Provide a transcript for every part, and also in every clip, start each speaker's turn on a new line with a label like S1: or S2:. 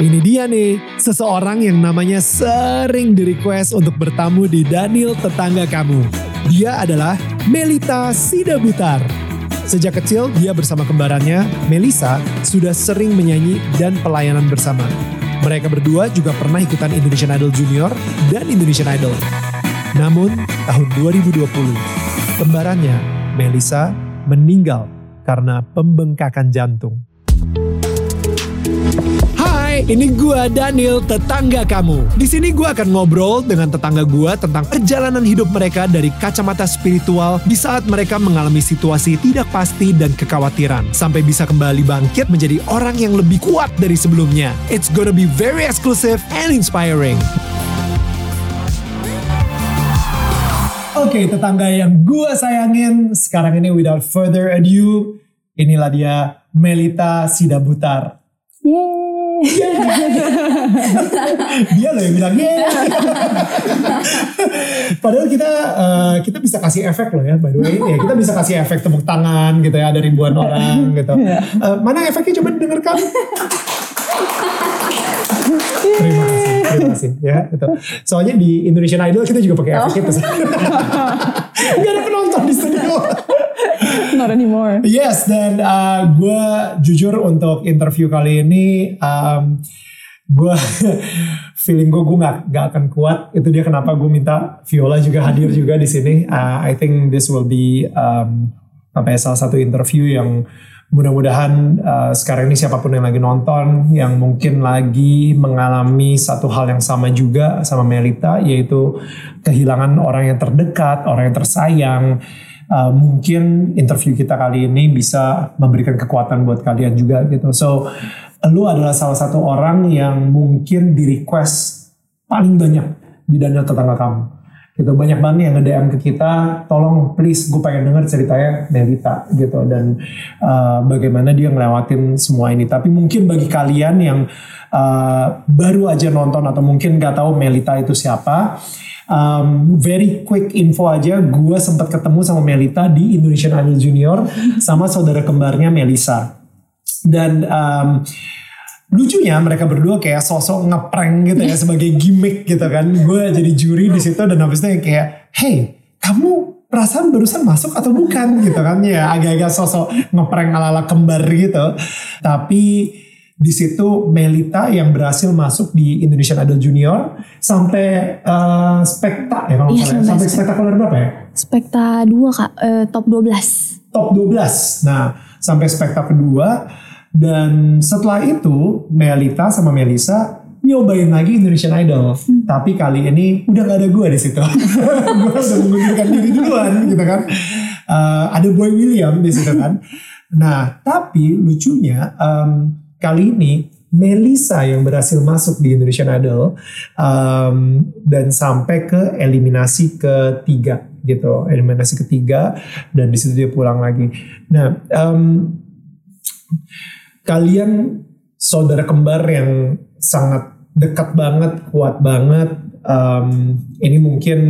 S1: Ini dia nih, seseorang yang namanya sering di request untuk bertamu di Daniel Tetangga Kamu. Dia adalah Melita Sidabutar. Sejak kecil dia bersama kembarannya, Melisa, sudah sering menyanyi dan pelayanan bersama. Mereka berdua juga pernah ikutan Indonesian Idol Junior dan Indonesian Idol. Namun, tahun 2020, kembarannya, Melisa, meninggal karena pembengkakan jantung. Hai, ini gua Daniel, tetangga kamu. Di sini gua akan ngobrol dengan tetangga gua tentang perjalanan hidup mereka dari kacamata spiritual di saat mereka mengalami situasi tidak pasti dan kekhawatiran sampai bisa kembali bangkit menjadi orang yang lebih kuat dari sebelumnya. It's gonna be very exclusive and inspiring. Oke, tetangga yang gua sayangin sekarang ini without further ado, inilah dia Melita Sidabutar. Dia loh yang bilang yeah. Padahal kita uh, kita bisa kasih efek loh ya by the way. Ya, kita bisa kasih efek tepuk tangan gitu ya ada ribuan orang gitu. Uh, mana efeknya coba dengarkan. terima kasih, terima kasih ya gitu. Soalnya di Indonesian Idol kita juga pakai efek itu. Gak ada penonton di studio.
S2: Not anymore.
S1: Yes, dan uh, gue jujur untuk interview kali ini, um, gue feeling gue gue gak, gak akan kuat. Itu dia kenapa gue minta Viola juga hadir juga di sini. Uh, I think this will be um, apa ya salah satu interview yang mudah-mudahan uh, sekarang ini siapa pun yang lagi nonton yang mungkin lagi mengalami satu hal yang sama juga sama Melita yaitu kehilangan orang yang terdekat, orang yang tersayang. Uh, mungkin interview kita kali ini bisa memberikan kekuatan buat kalian juga gitu. So, lu adalah salah satu orang yang mungkin di request paling banyak di dana tetangga kamu gitu. Banyak banget yang nge-DM ke kita tolong please gue pengen denger ceritanya Melita gitu. Dan uh, bagaimana dia ngelewatin semua ini. Tapi mungkin bagi kalian yang uh, baru aja nonton atau mungkin gak tahu Melita itu siapa um, very quick info aja gue sempat ketemu sama Melita di Indonesian Idol Junior sama saudara kembarnya Melisa dan um, lucunya mereka berdua kayak sosok ngeprank gitu ya sebagai gimmick gitu kan. Gue jadi juri di situ dan habis itu kayak hey kamu perasaan barusan masuk atau bukan? gitu kan. Ya agak-agak sosok ngeprank ala-ala kembar gitu. Tapi di situ Melita yang berhasil masuk di Indonesian Idol Junior sampai uh, spekta ya kalau
S2: Iya,
S1: salah ya.
S2: sampai
S1: spektakuler berapa ya?
S2: Spekta 2 kak, eh, top 12.
S1: top 12 nah sampai spekta kedua dan setelah itu Melita sama Melisa nyobain lagi Indonesian Idol. Tapi kali ini udah gak ada gue di situ. Gue udah mengundurkan diri duluan gitu kan. Eh, ada Boy William di situ kan. Nah tapi lucunya em, kali ini Melisa yang berhasil masuk di Indonesian Idol em, dan sampai ke eliminasi ketiga gitu. Eliminasi ketiga dan di situ dia pulang lagi. Nah em, kalian saudara kembar yang sangat dekat banget, kuat banget. Um, ini mungkin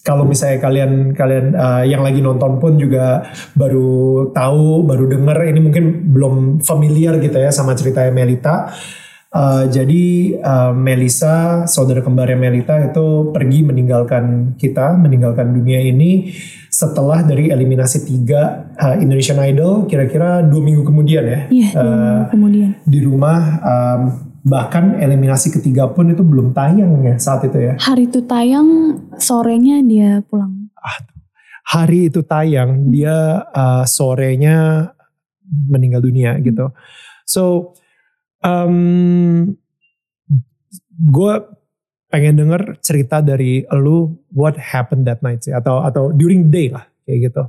S1: kalau misalnya kalian kalian uh, yang lagi nonton pun juga baru tahu, baru denger, ini mungkin belum familiar gitu ya sama ceritanya Melita. Uh, jadi uh, Melisa, saudara kembarnya Melita itu pergi meninggalkan kita, meninggalkan dunia ini setelah dari eliminasi tiga uh, Indonesian Idol, kira-kira dua minggu kemudian ya.
S2: Iya, dua
S1: Uh,
S2: kemudian.
S1: di rumah um, bahkan eliminasi ketiga pun itu belum tayang ya saat itu ya.
S2: Hari itu tayang, sorenya dia pulang.
S1: Hari itu tayang dia uh, sorenya meninggal dunia gitu. So um, gue pengen denger cerita dari lu what happened that night sih atau atau during day lah kayak gitu.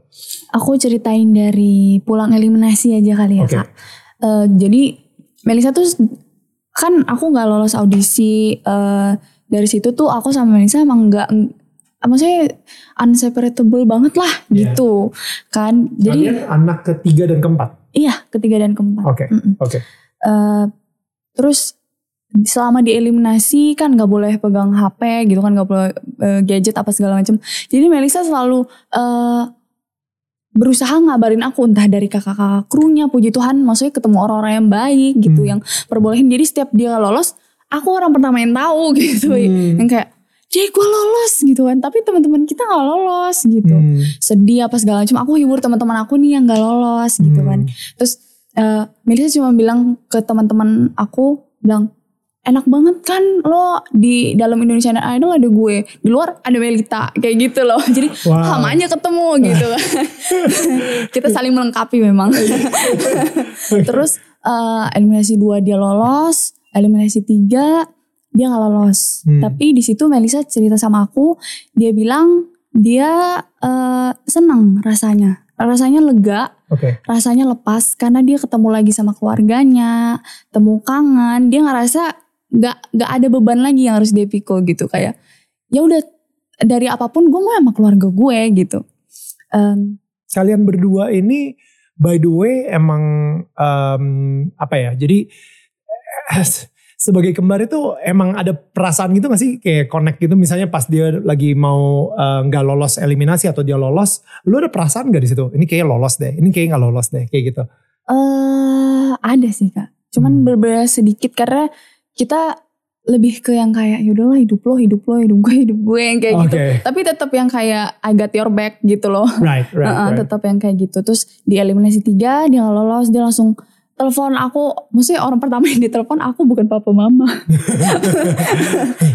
S2: Aku ceritain dari pulang eliminasi aja kali ya
S1: Oke.
S2: kak. Eh, jadi Melisa tuh kan aku nggak lolos audisi eh, dari situ tuh aku sama Melisa emang nggak maksudnya unseparatable banget lah
S1: Iya.
S2: gitu kan. Jadi
S1: Kalian anak ketiga dan keempat.
S2: iya ketiga dan keempat.
S1: Oke,
S2: Mm-mm.
S1: oke.
S2: Eh, terus selama dieliminasi kan nggak boleh pegang HP gitu kan nggak boleh eh, gadget apa segala macam. Jadi Melisa selalu eh, berusaha ngabarin aku entah dari kakak-kakak krunya puji Tuhan maksudnya ketemu orang-orang yang baik gitu
S1: Hmm.
S2: yang perbolehin jadi setiap dia lolos aku orang pertama yang tahu gitu
S1: Hmm.
S2: yang kayak jadi gue lolos gitu kan tapi teman-teman kita nggak lolos gitu
S1: Hmm.
S2: sedih apa segala macam aku hibur teman-teman aku nih yang nggak lolos gitu
S1: Hmm.
S2: kan terus eh Melisa cuma bilang ke teman-teman aku bilang enak banget kan lo di dalam Indonesian Idol ada gue di luar ada Melita kayak gitu loh. Jadi
S1: Wow.
S2: sama aja ketemu gitu. Kita saling melengkapi memang. Terus eh, eliminasi dua dia lolos eliminasi tiga dia nggak lolos.
S1: Hmm.
S2: tapi di situ Melisa cerita sama aku dia bilang dia eh, senang rasanya rasanya lega
S1: Oke.
S2: rasanya lepas karena dia ketemu lagi sama keluarganya, temu kangen, dia ngerasa nggak nggak ada beban lagi yang harus dia pikul gitu kayak ya udah dari apa pun gue mau sama keluarga gue gitu. Em,
S1: Kalian berdua ini by the way emang em, apa ya? Jadi eh, sebagai kembar itu emang ada perasaan gitu gak sih kayak connect gitu misalnya pas dia lagi mau eh, nggak lolos eliminasi atau dia lolos, lu ada perasaan gak di situ? Ini kayak lolos deh, ini kayak nggak lolos deh, kayak gitu.
S2: eh ada sih kak,
S1: Hmm.
S2: cuman berbeda sedikit karena kita lebih ke yang kayak yaudahlah hidup lo, hidup lo, hidup gue, hidup gue yang kayak gitu.
S1: Oke,
S2: Tapi tetap yang kayak I got your back gitu loh.
S1: right, right,
S2: Heeh,
S1: right.
S2: tetap yang kayak gitu terus di eliminasi tiga dia lolos dia langsung telepon aku maksudnya orang pertama yang ditelepon aku bukan papa mama.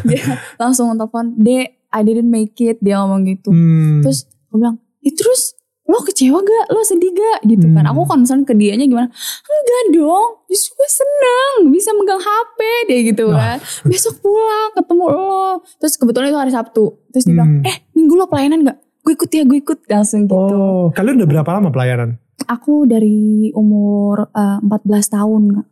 S2: Dia langsung telepon dek I didn't make it. Dia ngomong gitu.
S1: Hmm,
S2: terus aku bilang "Ih, terus lo kecewa gak lo sedih gak gitu kan.
S1: Hmm.
S2: aku concern ke dianya gimana? Enggak dong justru gue seneng bisa megang HP dia gitu
S1: Nah.
S2: kan. Besok pulang ketemu lo. Terus kebetulan itu hari Sabtu. Terus dia bilang
S1: Hmm.
S2: eh minggu lo pelayanan gak gue ikut ya gue ikut. Langsung gitu.
S1: Oh, kalian udah berapa lama pelayanan?
S2: Aku dari umur eh, 14 tahun Kak.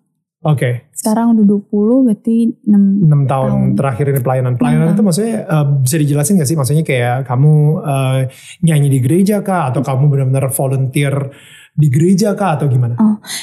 S1: Oke,
S2: Sekarang udah 20 berarti 6
S1: 6 tahun,
S2: Tahun.
S1: terakhir ini pelayanan. Pelayanan
S2: Hmm.
S1: itu maksudnya eh, bisa dijelasin gak sih? Maksudnya kayak kamu eh, nyanyi di gereja kah? Atau kamu benar-benar volunteer di gereja kah? Atau gimana?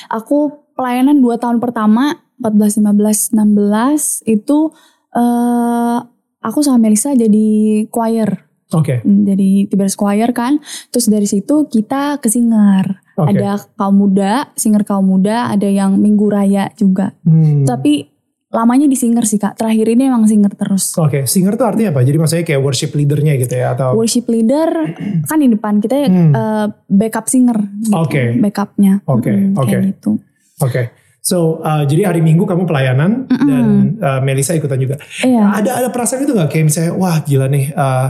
S2: Aku pelayanan 2 tahun pertama 14, 15, 16 itu eh aku sama Melisa jadi choir.
S1: Oke,
S2: Hmm, Jadi Tibers Choir kan. Terus dari situ kita ke singer.
S1: oke.
S2: Ada kaum muda, singer kaum muda, ada yang minggu raya juga.
S1: Hmm.
S2: Tapi lamanya di singer sih Kak. Terakhir ini emang singer terus.
S1: Oke, singer tuh artinya apa? Jadi maksudnya kayak worship leadernya gitu ya? Atau
S2: worship leader kan di depan kita
S1: Hmm.
S2: eh, backup singer gitu,
S1: Oke.
S2: backupnya
S1: Oke,
S2: Mm,
S1: oke.
S2: kayak gitu
S1: Oke. So, uh, jadi hari Minggu kamu pelayanan
S2: Mm-mm.
S1: dan uh, Melisa ikutan juga.
S2: iya
S1: Ada ada perasaan itu gak kayak misalnya, wah gila nih, uh,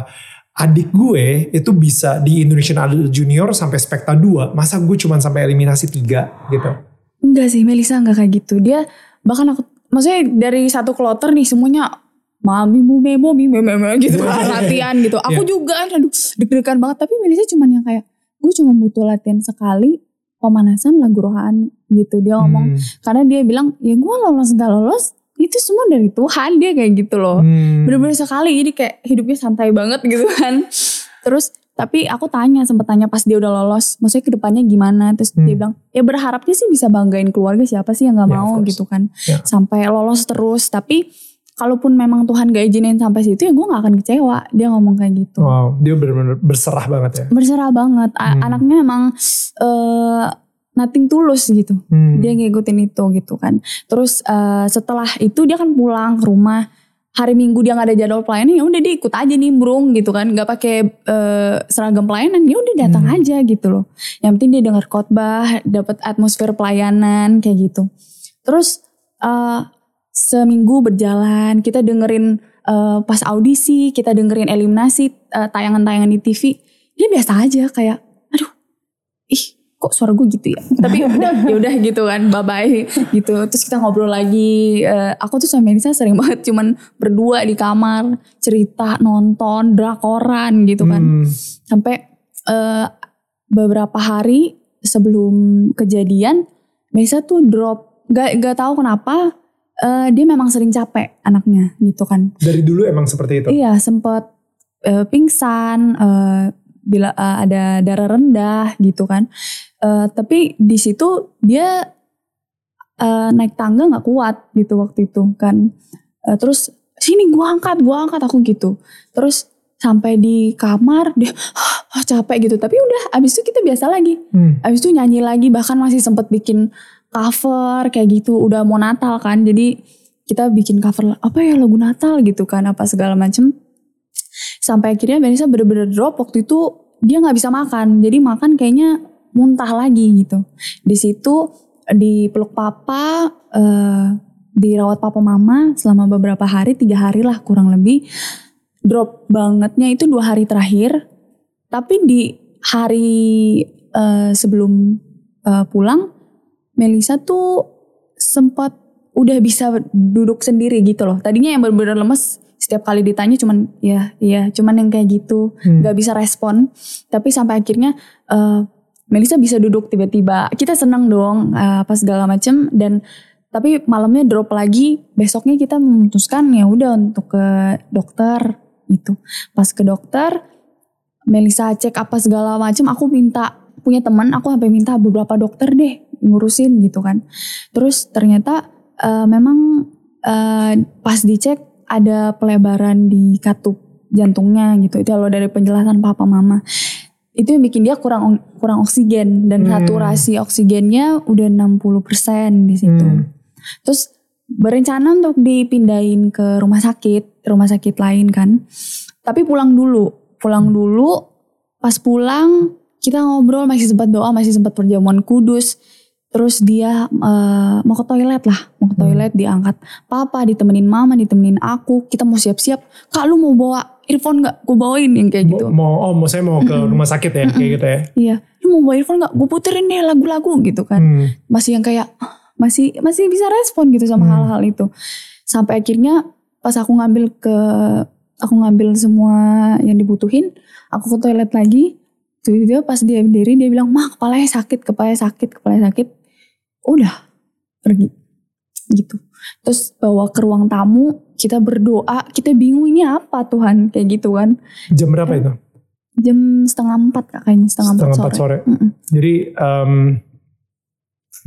S1: adik gue itu bisa di Indonesian Idol Junior sampai spekta 2, masa gue cuma sampai eliminasi 3 gitu.
S2: enggak sih Melisa enggak kayak gitu. Dia bahkan aku maksudnya dari satu kloter nih semuanya mami mu memo mi memo gitu. Kan latihan gitu. Aku
S1: Iya.
S2: juga kan aduh deg-degan banget. Tapi Melisa cuman yang kayak gue cuma butuh latihan sekali pemanasan lagu rohani gitu. Dia ngomong
S1: Hmm.
S2: karena dia bilang ya gue lolos gak lolos itu semua dari Tuhan dia kayak gitu loh
S1: Hmm.
S2: bener-bener sekali jadi kayak hidupnya santai banget gitu kan terus tapi aku tanya sempet tanya pas dia udah lolos maksudnya ke depannya gimana terus
S1: Hmm.
S2: dia bilang ya berharapnya sih bisa banggain keluarga siapa sih yang nggak
S1: of
S2: mau gitu kan
S1: Ya.
S2: sampai lolos terus tapi kalaupun memang Tuhan gak izinin sampai situ ya gue gak akan kecewa dia ngomong kayak gitu
S1: Wow, dia benar-benar berserah banget ya.
S2: berserah banget
S1: Hmm.
S2: anaknya emang eh nothing tulus gitu
S1: Hmm.
S2: dia ngikutin itu gitu kan. Terus eh, setelah itu dia kan pulang ke rumah hari Minggu dia nggak ada jadwal pelayanan ya udah dia ikut aja nimbrung gitu kan nggak pakai eh, seragam pelayanan ya udah datang
S1: Hmm.
S2: aja gitu loh. Yang penting dia dengar khotbah, dapat atmosfer pelayanan kayak gitu. Terus eh, seminggu berjalan kita dengerin eh, pas audisi kita dengerin eliminasi tayangan-tayangan di TV dia biasa aja kayak aduh ih kok suara gue gitu ya tapi udah ya udah gitu kan bye bye gitu terus kita ngobrol lagi Eh, aku tuh sama Melisa sering banget cuman berdua di kamar cerita nonton drakoran gitu kan
S1: Hmm.
S2: sampai eh, beberapa hari sebelum kejadian Melisa tuh drop gak gak tahu kenapa eh, dia memang sering capek anaknya gitu kan
S1: Dari dulu emang seperti itu.
S2: Iya sempat eh, pingsan, eh, bila eh, ada darah rendah gitu kan. Eh, tapi di situ dia eh, naik tangga nggak kuat gitu waktu itu kan. Eh, terus sini gua angkat, gua angkat aku gitu. Terus sampai di kamar dia oh capek gitu. Tapi udah abis itu kita biasa lagi.
S1: Hmm.
S2: abis itu nyanyi lagi bahkan masih sempet bikin cover kayak gitu. Udah mau Natal kan jadi kita bikin cover apa ya lagu Natal? gitu kan apa segala macem. Sampai akhirnya Vanessa bener-bener drop. Waktu itu dia nggak bisa makan. Jadi makan kayaknya muntah lagi gitu. Di situ dipeluk papa eh, dirawat papa mama selama beberapa hari tiga hari lah kurang lebih. Drop bangetnya itu dua hari terakhir. Tapi di hari eh, sebelum eh, pulang Melisa tuh sempat udah bisa duduk sendiri gitu loh. Tadinya yang bener-bener lemes setiap kali ditanya cuman ya iya cuman yang kayak gitu.
S1: Hmm.
S2: nggak bisa respon. Tapi sampai akhirnya eh, Melisa bisa duduk tiba-tiba. Kita seneng dong eh, apa segala macem. Dan tapi malamnya drop lagi. Besoknya kita memutuskan ya udah untuk ke dokter gitu. Pas ke dokter Melisa cek apa segala macem. Aku minta punya teman aku sampai minta beberapa dokter deh ngurusin gitu kan. Terus ternyata eh, memang eh, pas dicek ada pelebaran di katup jantungnya gitu. Itu kalau dari penjelasan papa mama itu yang bikin dia kurang kurang oksigen dan
S1: Hmm.
S2: saturasi oksigennya udah 60% di situ.
S1: Hmm.
S2: Terus berencana untuk dipindahin ke rumah sakit, rumah sakit lain kan. Tapi pulang dulu, pulang dulu. Pas pulang kita ngobrol masih sempat doa, masih sempat perjamuan kudus. Terus dia eh, mau ke toilet lah, mau ke
S1: Hmm.
S2: toilet diangkat. Papa ditemenin mama, ditemenin aku. Kita mau siap-siap. Kak lu mau bawa earphone nggak? Gue bawain yang kayak gitu.
S1: Mau, oh mau saya mau ke rumah sakit ya kayak gitu ya.
S2: Iya, lu mau bawa earphone nggak? Gue puterin deh lagu-lagu gitu kan.
S1: Hmm.
S2: Masih yang kayak "Ah, masih masih bisa respon gitu sama
S1: Hmm.
S2: hal-hal itu. Sampai akhirnya pas aku ngambil ke aku ngambil semua yang dibutuhin, aku ke toilet lagi. Tiba-tiba pas dia berdiri dia bilang, "Mah, kepalanya sakit, kepalanya sakit, kepalanya sakit." Udah, pergi. Gitu. Terus bawa ke ruang tamu, kita berdoa, kita bingung ini apa Tuhan, kayak gitu kan.
S1: Jam berapa itu?
S2: Jam setengah empat kak kayaknya, setengah,
S1: Setengah
S2: empat sore.
S1: sore.
S2: Mm-mm.
S1: Jadi em,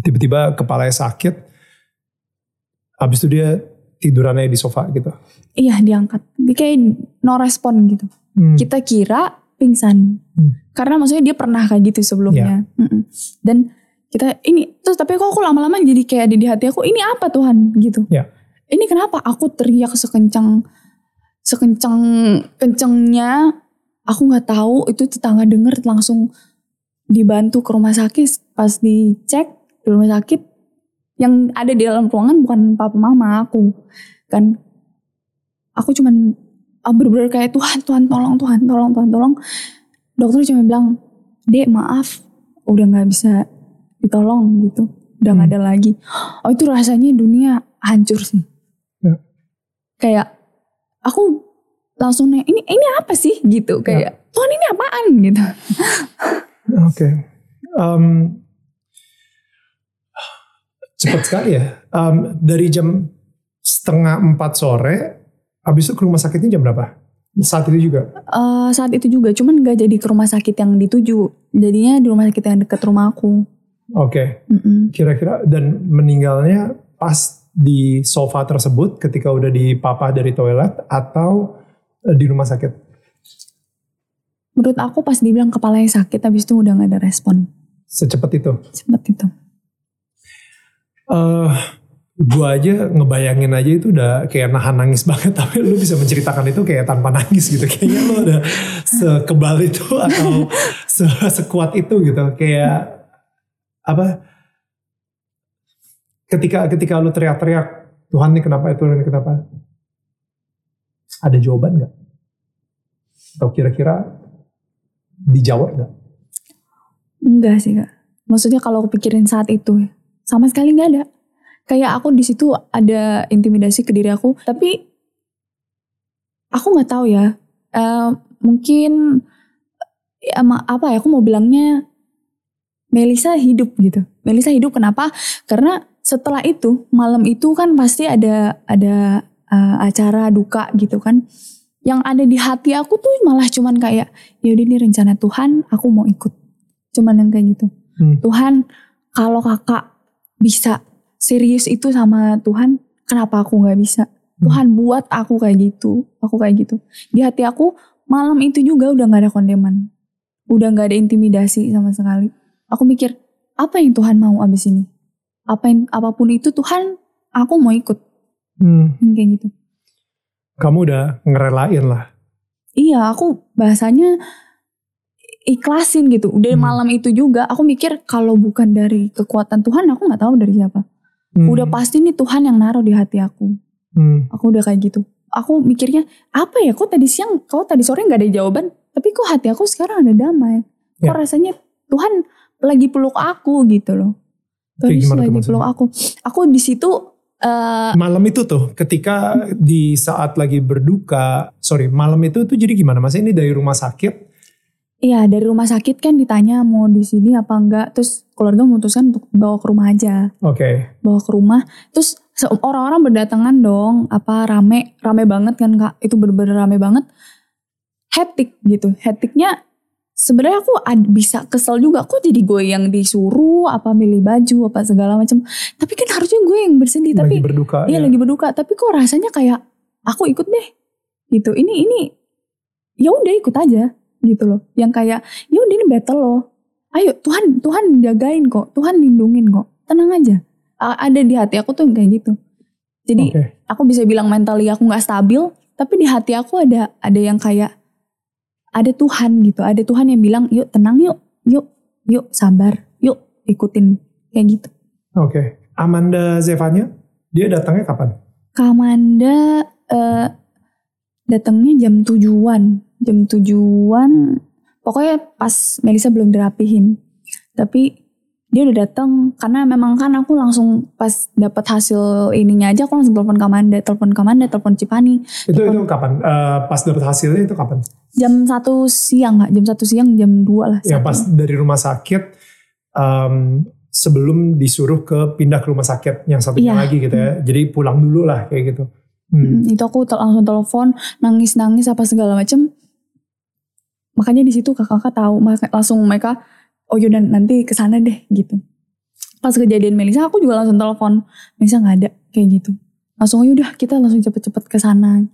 S1: tiba-tiba kepalanya sakit. Habis itu dia tidurannya di sofa gitu.
S2: Iya diangkat. Dia kayak no respon gitu.
S1: Hmm.
S2: Kita kira pingsan.
S1: Hmm.
S2: Karena maksudnya dia pernah kayak gitu sebelumnya. Mm-mm. Dan kita ini terus tapi kok aku lama-lama jadi kayak ada di hati aku ini apa Tuhan gitu.
S1: Ya.
S2: Ini kenapa? Aku teriak sekencang sekencang kencengnya. Aku nggak tahu itu tetangga denger langsung dibantu ke rumah sakit. Pas dicek di rumah sakit yang ada di dalam ruangan bukan papa mama aku. Kan aku cuman ah, bener-bener kayak Tuhan Tuhan tolong Tuhan tolong Tuhan tolong. Dokter cuma bilang dek maaf udah nggak bisa ditolong gitu. Udah nggak
S1: Hmm.
S2: ada lagi. Oh itu rasanya dunia hancur sih. Kayak aku langsung nanya ini ini apa sih gitu kayak Tuhan ini apaan gitu
S1: Oke. Em, cepat sekali ya. Em, dari jam setengah empat sore, habis itu ke rumah sakitnya jam berapa? Saat itu juga.
S2: Eh, saat itu juga cuman nggak jadi ke rumah sakit yang dituju jadinya di rumah sakit yang deket rumah aku
S1: Oke.
S2: Mm-mm.
S1: Kira-kira dan meninggalnya pas di sofa tersebut ketika udah dipapah dari toilet atau eh, di rumah sakit?
S2: menurut aku pas dibilang kepalanya sakit habis itu udah nggak ada respon
S1: Secepat itu.
S2: sempet itu
S1: eh gua aja ngebayangin aja itu udah kayak nahan nangis banget tapi lu bisa menceritakan itu kayak tanpa nangis gitu kayaknya lu udah sekebal itu atau se- sekuat itu gitu kayak apa ketika ketika lu teriak-teriak Tuhan nih kenapa itu? Ini kenapa? Ada jawaban nggak? Atau kira-kira dijawab nggak?
S2: Enggak sih kak. Maksudnya kalau aku pikirin saat itu sama sekali nggak ada. Kayak aku di situ ada intimidasi ke diri aku tapi aku nggak tahu ya. Eh, mungkin ya, apa ya aku mau bilangnya Melisa hidup gitu. Melisa hidup kenapa? Karena setelah itu malam itu kan pasti ada ada eh, acara duka gitu kan. Yang ada di hati aku tuh malah cuman kayak ya udah ini rencana Tuhan aku mau ikut. Cuman yang kayak gitu.
S1: Hmm.
S2: Tuhan kalau kakak bisa serius itu sama Tuhan kenapa aku nggak bisa? Tuhan buat aku kayak gitu aku kayak gitu. Di hati aku malam itu juga udah nggak ada kondeman. Udah nggak ada intimidasi sama sekali. Aku mikir apa yang Tuhan mau abis ini? Apa yang apa pun itu Tuhan, aku mau ikut
S1: Hmm,
S2: kayak gitu.
S1: kamu udah ngerelain lah.
S2: Iya, aku bahasanya ikhlasin gitu. Udah
S1: Hmm.
S2: malam itu juga aku mikir kalau bukan dari kekuatan Tuhan, aku nggak tahu dari siapa.
S1: Hmm,
S2: Udah pasti nih Tuhan yang naruh di hati aku.
S1: hmm,
S2: Aku udah kayak gitu. Aku mikirnya apa ya? Kok tadi siang, kok tadi sore nggak ada jawaban? Tapi kok hati aku sekarang ada damai. Kok
S1: Ya.
S2: rasanya Tuhan lagi peluk aku gitu loh. Terus
S1: gimana
S2: lagi
S1: maksudnya?
S2: peluk aku. Aku di situ eh,
S1: Malam itu tuh ketika di saat lagi berduka, sorry malam itu tuh jadi gimana? Mas ini dari rumah sakit?
S2: Iya dari rumah sakit kan ditanya mau di sini apa enggak. Terus keluarga memutuskan untuk bawa ke rumah aja.
S1: Oke.
S2: Bawa ke rumah. Terus orang-orang berdatangan dong. Apa rame. Rame banget kan kak. Itu bener-bener rame banget. Hektik gitu. Hektiknya sebenarnya aku ad- bisa kesel juga. Kok jadi gue yang disuruh. Apa milih baju. Apa segala macam. Tapi kan harusnya gue yang bersedih.
S1: lagi
S2: Tapi
S1: berduka.
S2: Iya
S1: ya.
S2: lagi berduka, tapi kok rasanya kayak aku ikut deh. Gitu. Ini ini ya udah ikut aja gitu loh. Yang kayak ya udah ini battle loh. Ayo Tuhan Tuhan jagain kok, Tuhan lindungin kok. Tenang aja. A- ada di hati aku tuh yang kayak gitu. Jadi
S1: Oke.
S2: aku bisa bilang mentally aku nggak stabil, tapi di hati aku ada ada yang kayak ada Tuhan gitu. Ada Tuhan yang bilang, "Yuk tenang yuk. Yuk, yuk sabar. Yuk ikutin." Kayak gitu.
S1: Oke. Amanda Zevanya, dia datangnya kapan?
S2: Kamanda eh, datangnya jam tujuan, jam tujuan. Pokoknya pas Melisa belum dirapihin. Tapi dia udah datang karena memang kan aku langsung pas dapat hasil ininya aja aku langsung telepon Kamanda, telepon Kamanda, telepon Cipani.
S1: Itu itu kapan? Eh, pas dapat hasilnya itu kapan?
S2: Jam satu siang nggak? Jam satu siang, jam dua lah.
S1: Ya pas dari rumah sakit em, sebelum disuruh ke pindah ke rumah sakit yang satunya
S2: Iya.
S1: lagi gitu ya. Jadi pulang dulu lah kayak gitu. Hmm.
S2: Mm, itu aku tel- langsung telepon nangis nangis apa segala macem makanya di situ kakak-kakak tahu langsung mereka oh yaudah nanti ke sana deh gitu pas kejadian Melisa aku juga langsung telepon Melisa nggak ada kayak gitu langsung "Oh, yaudah kita langsung cepet-cepet ke sana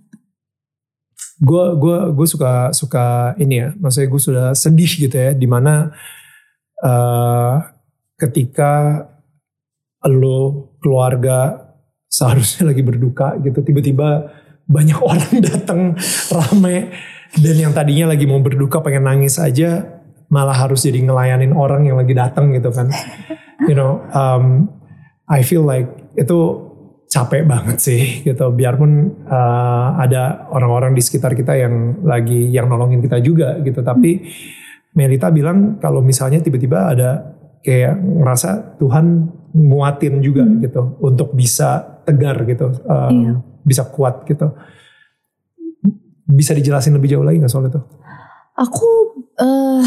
S1: gue gue gue suka suka ini ya. Maksudnya gue sudah sedih gitu ya di mana eh ketika lo keluarga seharusnya lagi berduka gitu tiba-tiba banyak orang datang rame dan yang tadinya lagi mau berduka pengen nangis aja malah harus jadi ngelayanin orang yang lagi datang gitu kan. You know um, I feel like itu capek banget sih gitu. Biarpun uh, ada orang-orang di sekitar kita yang lagi yang nolongin kita juga gitu. Tapi Melita bilang kalau misalnya tiba-tiba ada kayak ngerasa Tuhan nguatin juga
S2: Hmm.
S1: gitu untuk bisa tegar gitu um,
S2: Iya.
S1: bisa kuat gitu. Bisa dijelasin lebih jauh lagi nggak soal itu?
S2: Aku eh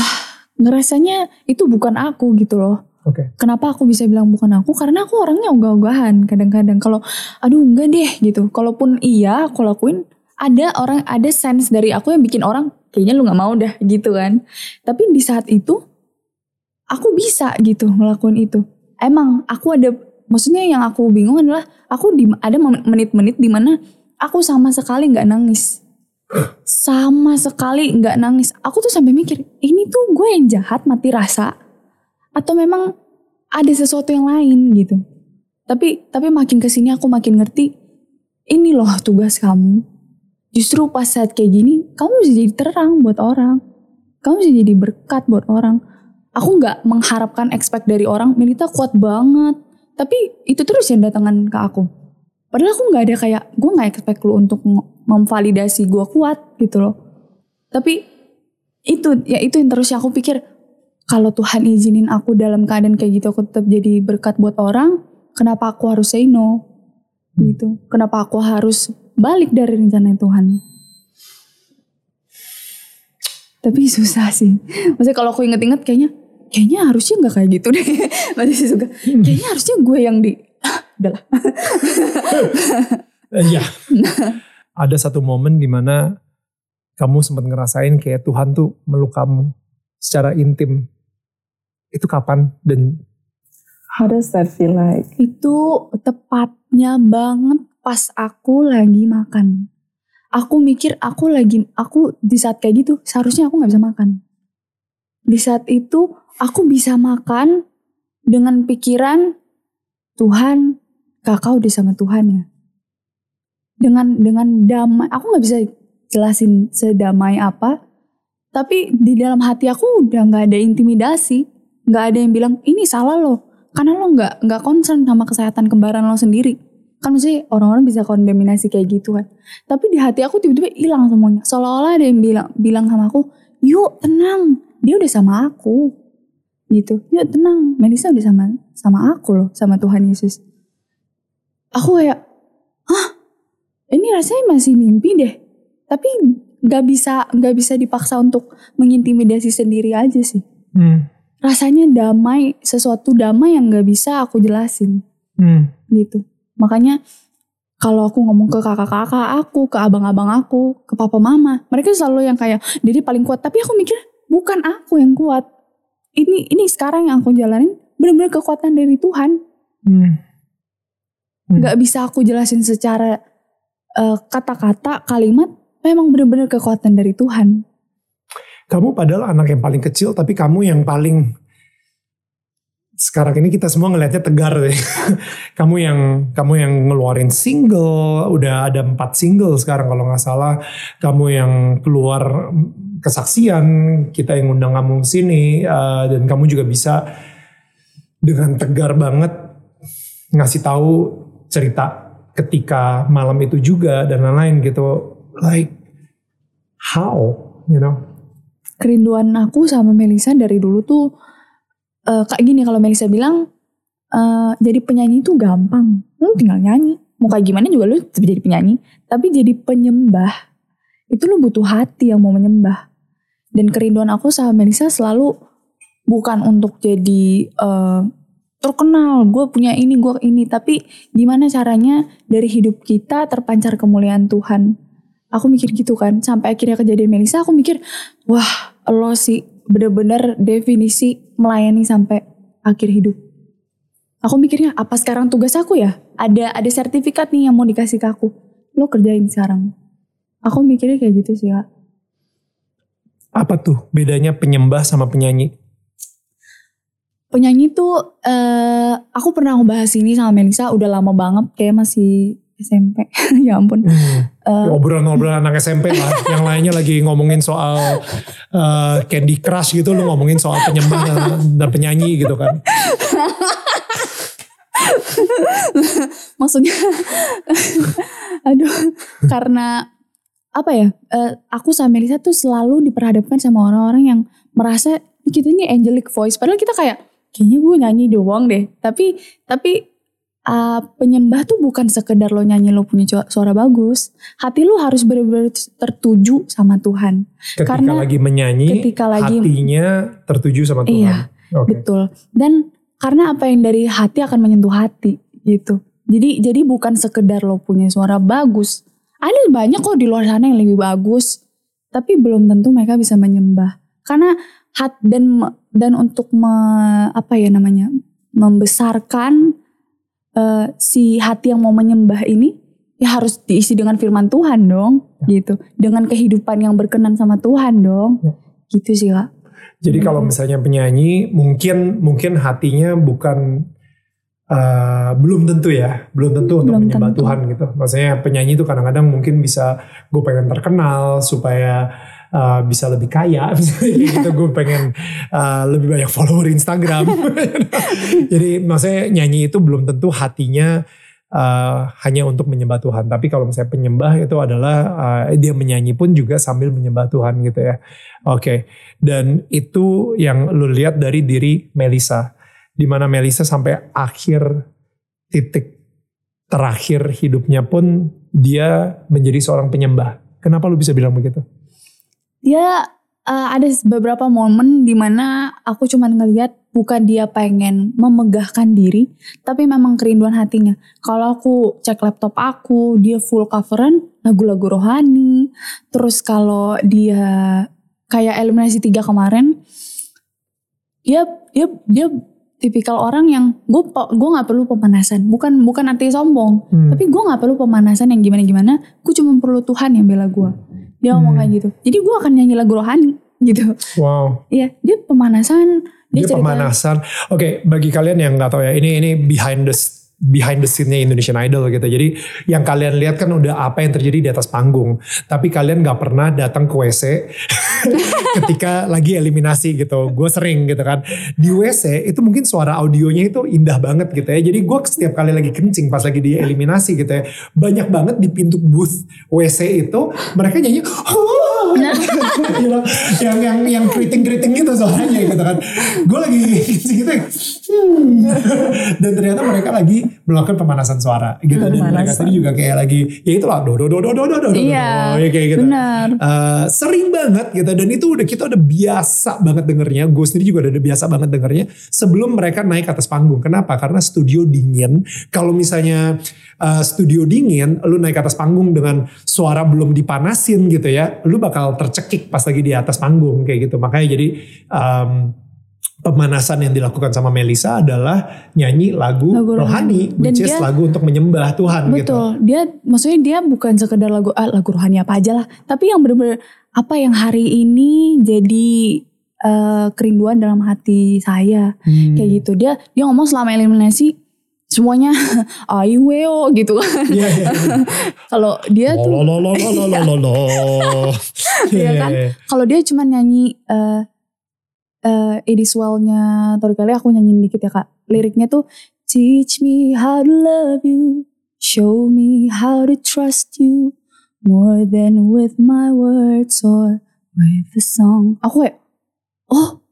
S2: ngerasanya itu bukan aku gitu loh
S1: oke
S2: Kenapa aku bisa bilang bukan aku? Karena aku orangnya ogah-ogahan kadang-kadang. Kalau aduh enggak deh gitu. Kalaupun iya aku lakuin, ada orang ada sense dari aku yang bikin orang kayaknya lu nggak mau dah gitu kan. Tapi di saat itu aku bisa gitu ngelakuin itu. Emang aku ada maksudnya yang aku bingung adalah aku di ada menit-menit di mana aku sama sekali nggak nangis. Sama sekali nggak nangis. Aku tuh sampai mikir, ini tuh gue yang jahat mati rasa atau memang ada sesuatu yang lain gitu. Tapi tapi makin ke sini aku makin ngerti ini loh tugas kamu. Justru pas saat kayak gini kamu bisa jadi terang buat orang. Kamu bisa jadi berkat buat orang. Aku nggak mengharapkan expect dari orang Melita kuat banget. Tapi itu terus yang datangan ke aku. Padahal aku nggak ada kayak gue nggak expect lu untuk mem- memvalidasi gue kuat gitu loh. Tapi itu ya itu yang terus aku pikir kalau Tuhan izinin aku dalam keadaan kayak gitu aku tetap jadi berkat buat orang, kenapa aku harus say no? Gitu. Kenapa aku harus balik dari rencana Tuhan? Tapi susah sih. Maksudnya kalau aku inget-inget kayaknya kayaknya harusnya nggak kayak gitu deh. Masih sih suka. Kayaknya harusnya gue yang di ah, udahlah.
S1: Eh, Iya. Ada satu momen di mana kamu sempat ngerasain kayak Tuhan tuh meluk kamu secara intim. Itu kapan dan
S3: How does that feel like?
S2: Itu tepatnya banget pas aku lagi makan. Aku mikir aku lagi, aku di saat kayak gitu seharusnya aku nggak bisa makan. Di saat itu aku bisa makan dengan pikiran Tuhan, kakak udah sama Tuhan ya. Dengan dengan damai, aku nggak bisa jelasin sedamai apa. Tapi di dalam hati aku udah nggak ada intimidasi, nggak ada yang bilang ini salah loh, karena lo nggak nggak concern sama kesehatan kembaran lo sendiri. Kan maksudnya orang-orang bisa kondeminasi kayak gitu kan. Tapi di hati aku tiba-tiba hilang semuanya. Seolah-olah ada yang bilang bilang sama aku, yuk tenang, dia udah sama aku. Gitu, yuk tenang, Melisa udah sama sama aku loh, sama Tuhan Yesus. Aku kayak, hah, ini rasanya masih mimpi deh. Tapi nggak bisa nggak bisa dipaksa untuk mengintimidasi sendiri aja sih.
S1: Hmm.
S2: Rasanya damai, sesuatu damai yang nggak bisa aku jelasin
S1: Hmm.
S2: gitu. Makanya kalau aku ngomong ke kakak-kakak aku, ke abang-abang aku, ke papa mama, mereka selalu yang kayak jadi paling kuat. Tapi aku mikir bukan aku yang kuat. Ini ini sekarang yang aku jalanin benar-benar kekuatan dari Tuhan.
S1: Hmm. Hmm.
S2: Bisa aku jelasin secara eh, kata-kata, kalimat. Memang benar-benar kekuatan dari Tuhan.
S1: Kamu padahal anak yang paling kecil, tapi kamu yang paling sekarang ini kita semua ngelihatnya tegar deh. kamu yang kamu yang ngeluarin single, udah ada empat single sekarang kalau nggak salah. Kamu yang keluar kesaksian, kita yang undang kamu sini, uh, dan kamu juga bisa dengan tegar banget ngasih tahu cerita ketika malam itu juga dan lain-lain gitu. Like how, you know?
S2: Kerinduan aku sama Melisa dari dulu tuh eh, kayak gini kalau Melisa bilang eh, jadi penyanyi itu gampang, lu tinggal nyanyi. Mau kayak gimana juga lu jadi penyanyi. Tapi jadi penyembah itu lu butuh hati yang mau menyembah. Dan kerinduan aku sama Melisa selalu bukan untuk jadi eh, terkenal, gue punya ini, gue ini. Tapi gimana caranya dari hidup kita terpancar kemuliaan Tuhan. Aku mikir gitu kan, sampai akhirnya kejadian Melisa, aku mikir, wah lo sih bener-bener definisi melayani sampai akhir hidup. Aku mikirnya apa sekarang tugas aku ya? Ada ada sertifikat nih yang mau dikasih ke aku. Lo kerjain sekarang. Aku mikirnya kayak gitu sih kak.
S1: Apa tuh bedanya penyembah sama penyanyi?
S2: Penyanyi tuh eh aku pernah ngebahas ini sama Melisa udah lama banget kayak masih SMP. ya ampun.
S1: Hmm.
S2: Eh,
S1: Obrolan-obrolan anak SMP lah. Yang lainnya lagi ngomongin soal uh, Candy Crush gitu. Lu ngomongin soal penyembah dan, dan penyanyi gitu kan.
S2: maksudnya aduh karena apa ya eh, aku sama Melisa tuh selalu diperhadapkan sama orang-orang yang merasa kita ini angelic voice padahal kita kayak kayaknya gue nyanyi doang deh tapi tapi uh, penyembah tuh bukan sekedar lo nyanyi lo punya suara bagus hati lo harus benar-benar tertuju sama Tuhan
S1: Ketika
S2: Karena
S1: lagi menyanyi,
S2: ketika lagi-
S1: hatinya tertuju sama Tuhan.
S2: Iya,
S1: Oke.
S2: Betul. Dan karena apa yang dari hati akan menyentuh hati gitu. Jadi jadi bukan sekedar lo punya suara bagus. Ada banyak kok di luar sana yang lebih bagus. Tapi belum tentu mereka bisa menyembah. Karena hat dan dan untuk me- apa ya namanya? membesarkan eh, si hati yang mau menyembah ini ya harus diisi dengan firman Tuhan dong gitu. Dengan kehidupan yang berkenan sama Tuhan dong.
S1: Ya.
S2: Gitu sih, Kak.
S1: Jadi kalau misalnya penyanyi mungkin mungkin hatinya bukan uh, belum tentu ya, belum tentu untuk
S2: Belum
S1: menyembah
S2: tentu.
S1: Tuhan gitu. Maksudnya penyanyi itu kadang-kadang mungkin bisa gue pengen terkenal supaya uh, bisa lebih kaya, misalnya gitu. Gue pengen uh, lebih banyak follower Instagram. Jadi maksudnya nyanyi itu belum tentu hatinya uh, hanya untuk menyembah Tuhan. Tapi kalau misalnya penyembah itu adalah uh, dia menyanyi pun juga sambil menyembah Tuhan gitu ya. Oke, dan itu yang lu lihat dari diri Melisa, di mana Melisa sampai akhir titik terakhir hidupnya pun dia menjadi seorang penyembah. Kenapa lu bisa bilang begitu?
S2: Dia eh, ada beberapa momen di mana aku cuman ngelihat bukan dia pengen memegahkan diri, tapi memang kerinduan hatinya. Kalau aku cek laptop aku, dia full coveran lagu-lagu rohani. Terus kalau dia kayak eliminasi tiga kemarin, dia dia dia tipikal orang yang gue gue nggak perlu pemanasan, bukan bukan arti sombong,
S1: Hmm.
S2: tapi gue nggak perlu pemanasan yang gimana gimana. Gue cuma perlu Tuhan yang bela gue. Dia ngomong
S1: Hmm.
S2: kayak gitu. Jadi gue akan nyanyi lagu rohani. gitu.
S1: Wow.
S2: Iya, dia pemanasan, dia,
S1: Dia
S2: cerita
S1: pemanasan. Oke, bagi kalian yang nggak tahu ya, ini ini behind the behind the scene-nya Indonesian Idol gitu. Jadi yang kalian lihat kan udah apa yang terjadi di atas panggung. Tapi kalian nggak pernah datang ke WC ketika lagi eliminasi gitu. Gue sering gitu kan. Di WC itu mungkin suara audionya itu indah banget gitu ya. Jadi gue setiap kali lagi kencing pas lagi di eliminasi gitu ya. Banyak banget di pintu booth WC itu mereka nyanyi you know, yang yang yang keriting keriting gitu suaranya gitu kan. Gue lagi gitu dan ternyata mereka lagi melakukan pemanasan suara gitu. Dan mereka tadi juga kayak lagi ya itu lah, do do do do do do do
S2: iya,
S1: ya kayak gitu.
S2: benar.
S1: Uh, sering banget gitu. Dan itu udah kita udah biasa banget dengernya. Gue sendiri juga udah biasa banget dengernya sebelum mereka naik atas panggung. Kenapa? Karena studio dingin. Kalau misalnya eh, studio dingin lu naik ke atas panggung dengan suara belum dipanasin gitu ya lu bakal tercekik pas lagi di atas panggung kayak gitu makanya jadi em, pemanasan yang dilakukan sama Melisa adalah nyanyi lagu,
S2: Lagu
S1: rohani,
S2: rohani. Dan
S1: which is
S2: dia-
S1: lagu untuk menyembah Tuhan gitu.
S2: Betul. Dia maksudnya dia bukan sekedar lagu ah, lagu rohani apa aja lah, tapi yang bener-bener apa yang hari ini jadi eh, kerinduan dalam hati saya
S1: Hmm.
S2: kayak gitu. Dia dia ngomong selama eliminasi semuanya aiweo gitu.
S1: Iya, iya, iya.
S2: Kalau dia tuh
S1: Lo, lo, lo, lo, lo, lo, lo, lo.
S2: Iya kan? kalau dia cuma nyanyi eh eh It Is Well-nya Tori Kelly aku nyanyiin dikit ya kak. Liriknya tuh Teach me how to love you, show me how to trust you more than with my words or with the song. Aku kayak oh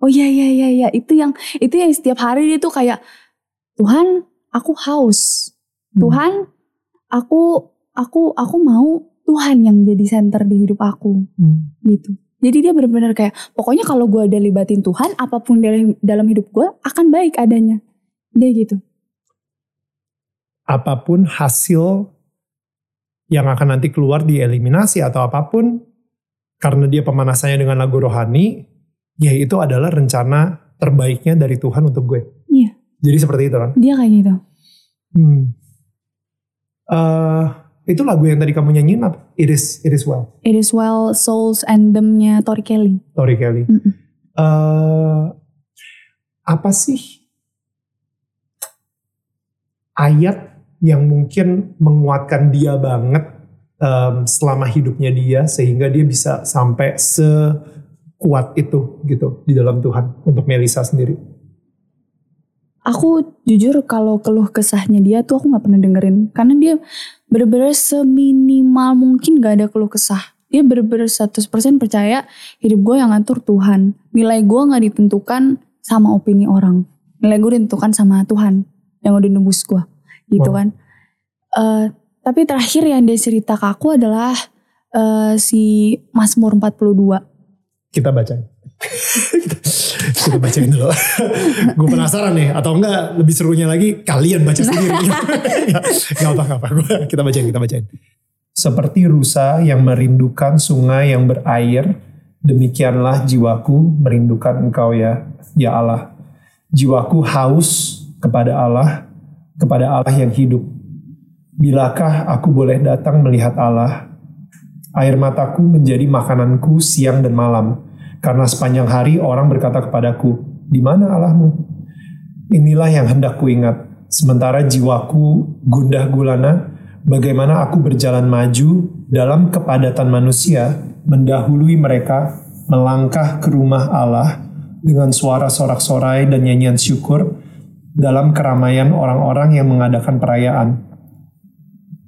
S2: oh iya iya iya iya itu yang itu yang setiap hari dia tuh kayak Tuhan aku haus.
S1: Hmm.
S2: Tuhan aku aku aku mau Tuhan yang jadi center di hidup aku
S1: Hmm.
S2: gitu. Jadi dia benar-benar kayak pokoknya kalau gue udah libatin Tuhan, apa pun dalam dalam hidup gue akan baik adanya. Dia gitu.
S1: apa pun hasil yang akan nanti keluar di eliminasi atau apa pun karena dia pemanasannya dengan lagu rohani ya itu adalah rencana terbaiknya dari Tuhan untuk gue. Jadi seperti itu kan.
S2: Dia kayak gitu.
S1: Hmm. Eh, itu lagu yang tadi kamu nyanyiin apa? It is It is well.
S2: It is well Souls Anthem-nya Tori Kelly.
S1: Tori Kelly.
S2: Mm-mm.
S1: Eh, apa sih ayat yang mungkin menguatkan dia banget em, selama hidupnya dia sehingga dia bisa sampai sekuat itu gitu di dalam Tuhan untuk Melisa sendiri.
S2: Aku jujur kalau keluh kesahnya dia tuh aku nggak pernah dengerin karena dia bener-bener seminimal mungkin gak ada keluh kesah. Dia bener-bener 100% percaya hidup gue yang ngatur Tuhan. Nilai gue gak ditentukan sama opini orang. Nilai gue ditentukan sama Tuhan yang udah nembus gue. Gitu
S1: Wow.
S2: kan. Eh, tapi terakhir yang dia cerita ke aku adalah eh, si Mazmur 42.
S1: Kita bacain. Kita bacain dulu. Gue penasaran nih, atau enggak lebih serunya lagi kalian baca sendiri. gak apa gak apa, Gua- kita bacain, kita bacain. Seperti rusa yang merindukan sungai yang berair, demikianlah jiwaku merindukan engkau ya, ya Allah. Jiwaku haus kepada Allah, kepada Allah yang hidup. Bilakah aku boleh datang melihat Allah? Air mataku menjadi makananku siang dan malam. Karena sepanjang hari orang berkata kepadaku, di mana Allahmu? Inilah yang hendak kuingat. Sementara jiwaku gundah gulana, bagaimana aku berjalan maju dalam kepadatan manusia, mendahului mereka, melangkah ke rumah Allah dengan suara sorak-sorai dan nyanyian syukur dalam keramaian orang-orang yang mengadakan perayaan.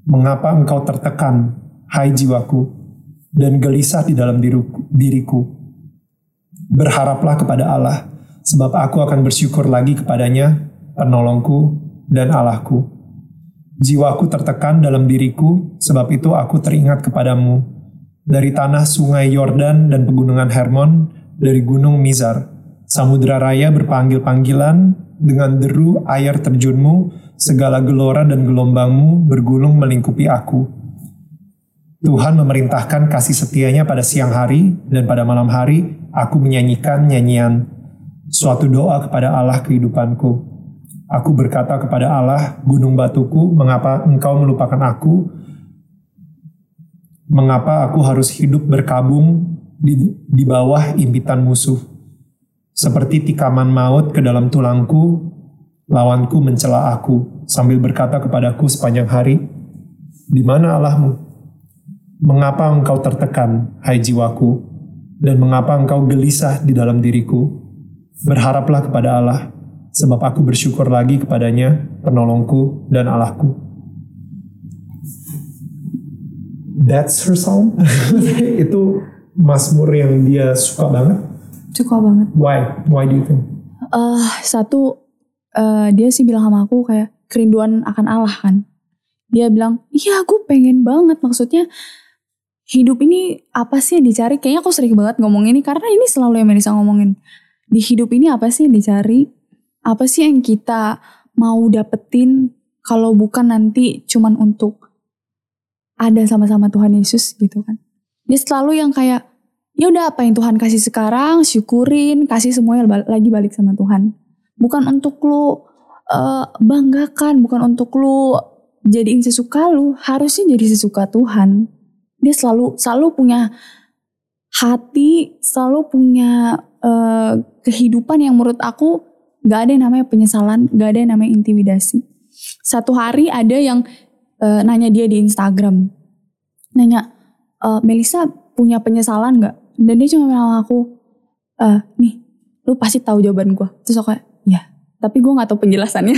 S1: Mengapa engkau tertekan, hai jiwaku, dan gelisah di dalam diriku? diriku? Berharaplah kepada Allah, sebab aku akan bersyukur lagi kepadanya, penolongku dan Allahku. Jiwaku tertekan dalam diriku, sebab itu aku teringat kepadamu. Dari tanah sungai Yordan dan pegunungan Hermon, dari gunung Mizar, samudra raya berpanggil-panggilan, dengan deru air terjunmu, segala gelora dan gelombangmu bergulung melingkupi aku. Tuhan memerintahkan kasih setianya pada siang hari dan pada malam hari aku menyanyikan nyanyian suatu doa kepada Allah kehidupanku. Aku berkata kepada Allah, gunung batuku, mengapa engkau melupakan aku? Mengapa aku harus hidup berkabung di, di bawah impitan musuh. Seperti tikaman maut ke dalam tulangku, lawanku mencela aku sambil berkata kepadaku sepanjang hari, di mana Allahmu? Mengapa engkau tertekan, hai jiwaku, dan mengapa engkau gelisah di dalam diriku? Berharaplah kepada Allah, sebab aku bersyukur lagi kepadanya, penolongku dan Allahku. That's her song. Itu Mazmur yang dia suka banget.
S2: Suka banget.
S1: Why? Why do you think?
S2: eh satu eh, dia sih bilang sama aku kayak kerinduan akan Allah kan. Dia bilang, iya gue pengen banget maksudnya hidup ini apa sih yang dicari? Kayaknya aku sering banget ngomong ini karena ini selalu yang Melisa ngomongin. Di hidup ini apa sih yang dicari? Apa sih yang kita mau dapetin kalau bukan nanti cuman untuk ada sama-sama Tuhan Yesus gitu kan. Dia selalu yang kayak ya udah apa yang Tuhan kasih sekarang syukurin kasih semuanya lagi balik sama Tuhan bukan untuk lu eh, banggakan bukan untuk lu jadiin sesuka lu harusnya jadi sesuka Tuhan dia selalu selalu punya hati selalu punya eh, kehidupan yang menurut aku gak ada yang namanya penyesalan gak ada yang namanya intimidasi. Satu hari ada yang eh, nanya dia di Instagram. Nanya "Eh, Melisa punya penyesalan nggak? Dan dia cuma bilang aku eh nih lu pasti tahu jawaban gue terus aku kayak ya tapi gue nggak tahu penjelasannya.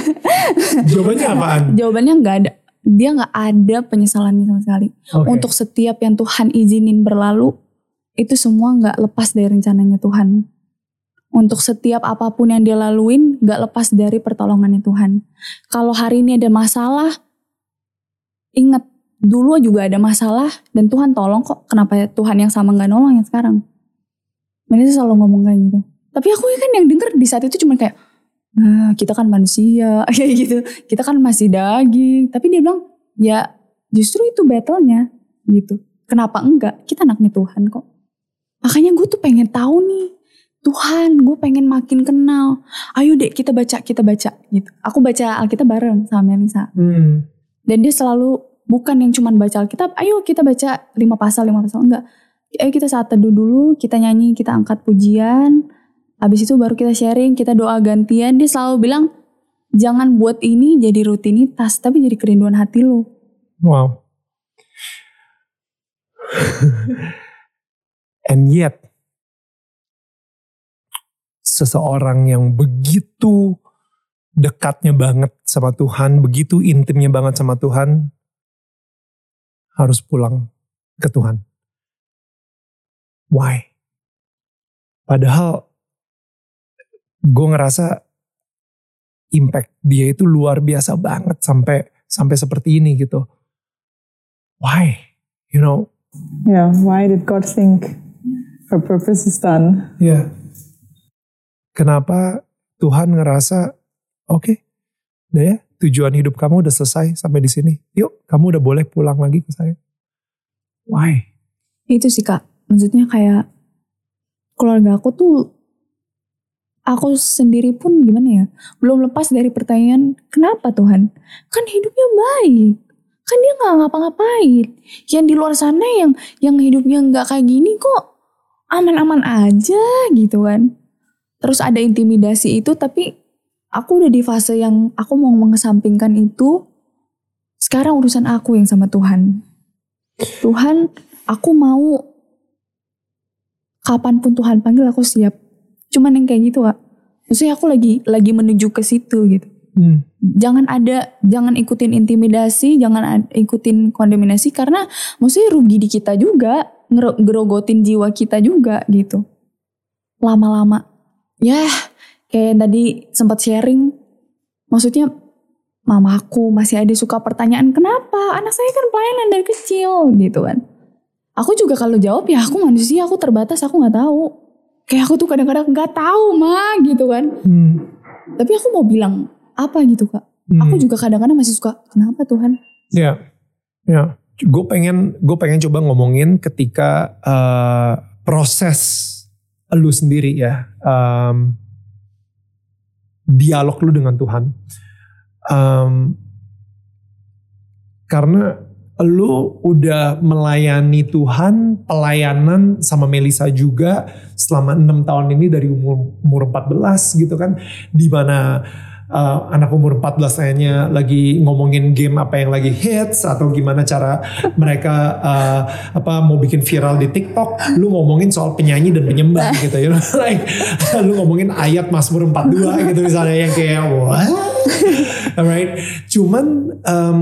S1: Jawabannya apaan?
S2: jawabannya nggak ada dia nggak ada penyesalannya sama sekali.
S1: Oke.
S2: untuk setiap yang Tuhan izinin berlalu itu semua nggak lepas dari rencananya Tuhan. Untuk setiap apa pun yang dia laluin nggak lepas dari pertolongannya Tuhan. Kalau hari ini ada masalah ingat dulu juga ada masalah dan Tuhan tolong kok kenapa Tuhan yang sama nggak nolong yang sekarang? Mereka selalu ngomong kayak gitu. Tapi aku kan yang denger di saat itu cuma kayak nah kita kan manusia. Kayak gitu. Kita kan masih daging. Tapi dia bilang ya justru itu battle-nya. Gitu. Kenapa enggak? Kita anaknya Tuhan kok. Makanya gue tuh pengen tahu nih Tuhan gue pengen makin kenal. Ayo deh kita baca kita baca. Gitu. Aku baca Alkitab bareng sama Melisa
S1: Hmm.
S2: dan dia selalu bukan yang cuman baca Alkitab, ayo kita baca lima pasal, lima pasal. Enggak. Ayo kita saat teduh dulu, kita nyanyi, kita angkat pujian. Habis itu baru kita sharing, kita doa gantian. Dia selalu bilang, jangan buat ini jadi rutinitas, tapi jadi kerinduan hati lo.
S1: Wow. And yet, seseorang yang begitu dekatnya banget sama Tuhan, begitu intimnya banget sama Tuhan, harus pulang ke Tuhan. Why? Padahal gue ngerasa impact dia itu luar biasa banget sampai sampai seperti ini gitu. Why? You know,
S3: Yeah, why did God think her purpose is done?
S1: ya. Kenapa Tuhan ngerasa oke, udah ya tujuan hidup kamu udah selesai sampai di sini. Yuk, kamu udah boleh pulang lagi ke saya. Why?
S2: Itu sih kak, maksudnya kayak keluarga aku tuh, aku sendiri pun gimana ya, belum lepas dari pertanyaan, kenapa Tuhan? Kan hidupnya baik, kan dia nggak ngapa-ngapain. Yang di luar sana yang yang hidupnya nggak kayak gini kok aman-aman aja gitu kan. Terus ada intimidasi itu tapi aku udah di fase yang aku mau mengesampingkan itu. Sekarang urusan aku yang sama Tuhan. Tuhan, aku mau kapan pun Tuhan panggil aku siap. Cuman yang kayak gitu kak. Maksudnya aku lagi lagi menuju ke situ gitu.
S1: Hmm.
S2: Jangan ada, jangan ikutin intimidasi, jangan ad- ikutin kondemnasi karena maksudnya rugi di kita juga, ngero- ngerogotin jiwa kita juga gitu. Lama-lama, ya kayak tadi sempat sharing, maksudnya mamaku masih ada suka pertanyaan kenapa anak saya kan pelayanan dari kecil gitu kan. Aku juga kalau jawab ya aku manusia, aku terbatas, aku nggak tahu. Kayak aku tuh kadang-kadang nggak tahu mah gitu kan.
S1: Hmm.
S2: Tapi aku mau bilang apa gitu kak.
S1: Hmm.
S2: Aku juga kadang-kadang masih suka, kenapa Tuhan?
S1: Ya, ya. Gue pengen, gue pengen coba ngomongin ketika eh, proses lu sendiri ya, em, dialog lu dengan Tuhan. Em, karena lu udah melayani Tuhan, pelayanan sama Melisa juga selama enam tahun ini dari umur umur 14 gitu kan, di mana uh, anak umur 14 kayaknya lagi ngomongin game apa yang lagi hits atau gimana cara mereka uh, apa mau bikin viral di TikTok, lu ngomongin soal penyanyi dan penyembah gitu you know? like lu ngomongin ayat Mazmur 42 gitu misalnya yang kayak what? Alright, cuman um,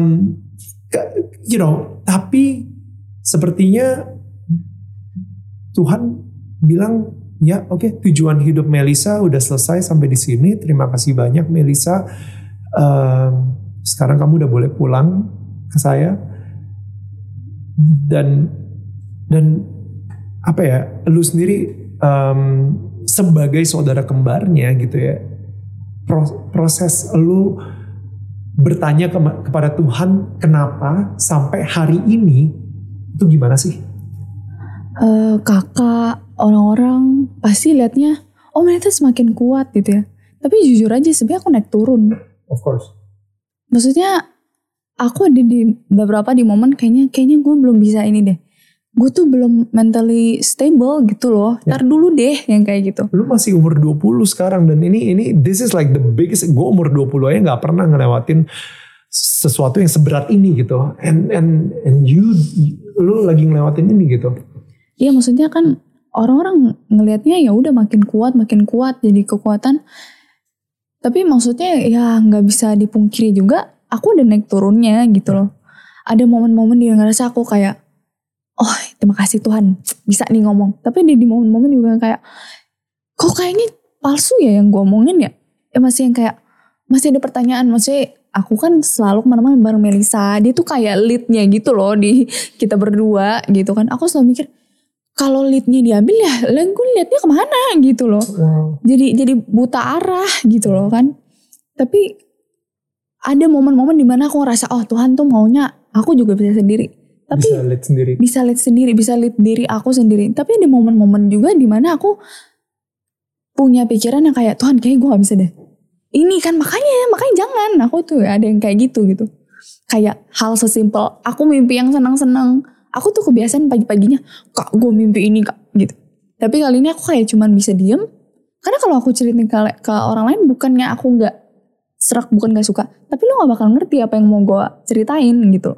S1: you know, tapi sepertinya Tuhan bilang ya oke okay, tujuan hidup Melisa udah selesai sampai di sini. Terima kasih banyak Melisa. Um, sekarang kamu udah boleh pulang ke saya dan dan apa ya lu sendiri um, sebagai saudara kembarnya gitu ya proses lu bertanya ke, kepada Tuhan kenapa sampai hari ini itu gimana sih?
S2: Uh, kakak orang-orang pasti liatnya oh mereka semakin kuat gitu ya. Tapi jujur aja sebenarnya aku naik turun.
S1: Of course.
S2: Maksudnya aku ada di beberapa di momen kayaknya kayaknya gue belum bisa ini deh gue tuh belum mentally stable gitu loh. Ya. Ntar dulu deh yang kayak gitu.
S1: Lu masih umur 20 sekarang dan ini ini this is like the biggest gue umur 20 aja nggak pernah ngelewatin sesuatu yang seberat ini gitu. And and and you lu lagi ngelewatin ini gitu.
S2: Iya maksudnya kan orang-orang ngelihatnya ya udah makin kuat makin kuat jadi kekuatan. Tapi maksudnya ya nggak bisa dipungkiri juga aku udah naik turunnya gitu loh. Ada momen-momen di ngerasa aku kayak oh terima kasih Tuhan. Bisa nih ngomong. Tapi di, di momen-momen juga kayak kok kayaknya palsu ya yang gue omongin ya? Ya masih yang kayak masih ada pertanyaan. Masih aku kan selalu ke mana-mana bareng Melisa dia tuh kayak leadnya gitu loh di kita berdua gitu kan. Aku selalu mikir kalau leadnya diambil ya lah gue liatnya ke mana gitu loh. Wow. jadi jadi buta arah gitu loh kan. Tapi ada momen-momen di mana aku ngerasa oh Tuhan tuh maunya aku juga bisa sendiri tapi
S1: bisa lead sendiri.
S2: bisa lead sendiri bisa lead diri aku sendiri. Tapi ada momen-momen juga di mana aku punya pikiran yang kayak Tuhan kayak gue gak bisa deh. Ini kan makanya makanya jangan. Aku tuh ada yang kayak gitu gitu. Kayak hal sesimpel aku mimpi yang senang-senang. Aku tuh kebiasaan pagi-paginya kak gue mimpi ini kak gitu. Tapi kali ini aku kayak cuman bisa diem. Karena kalau aku ceritain ke, ke orang lain bukannya aku nggak serak bukan nggak suka. Tapi lo nggak bakal ngerti apa yang mau gue ceritain gitu.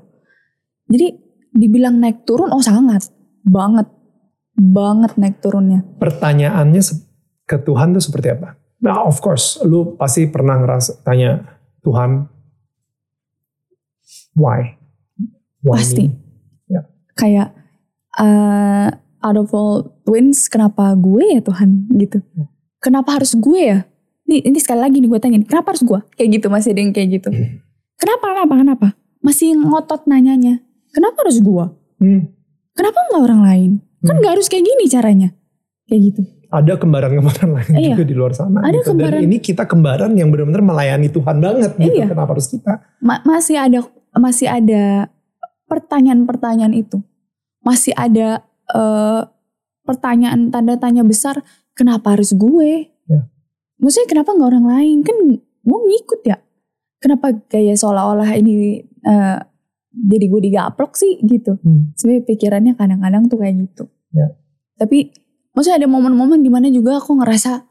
S2: Jadi dibilang naik turun oh sangat. Banget. Banget naik turunnya.
S1: Pertanyaannya ke Tuhan tuh seperti apa? Nah of course lu pasti pernah ngerasa tanya Tuhan why,
S2: why pasti. ya. kayak uh, out of all twins kenapa gue ya Tuhan? Gitu. Ya. kenapa harus gue ya? Ini, ini sekali lagi nih gue tanya kenapa harus gue? Kayak gitu masih ada yang kayak gitu. Hmm. kenapa kenapa kenapa? Masih ngotot nanyanya Kenapa harus gua? Hmm. Kenapa nggak orang lain? Kan hmm. nggak harus kayak gini caranya. Kayak gitu.
S1: Ada kembaran-kembaran lain iya. juga di luar sana.
S2: Ada gitu. kembaran.
S1: Dan ini kita kembaran yang benar-benar melayani Tuhan banget gitu. Iya. Kenapa harus kita?
S2: Ma masih ada masih ada pertanyaan-pertanyaan itu. Masih ada uh, pertanyaan tanda tanya besar. Kenapa harus gue? Ya. Maksudnya kenapa nggak orang lain? Kan gue ngikut ya. Kenapa gaya seolah-olah ini uh, jadi gue digaplok sih gitu. Hmm. Sebenarnya pikirannya kadang-kadang tuh kayak gitu. Ya. Tapi maksudnya ada momen-momen di mana juga aku ngerasa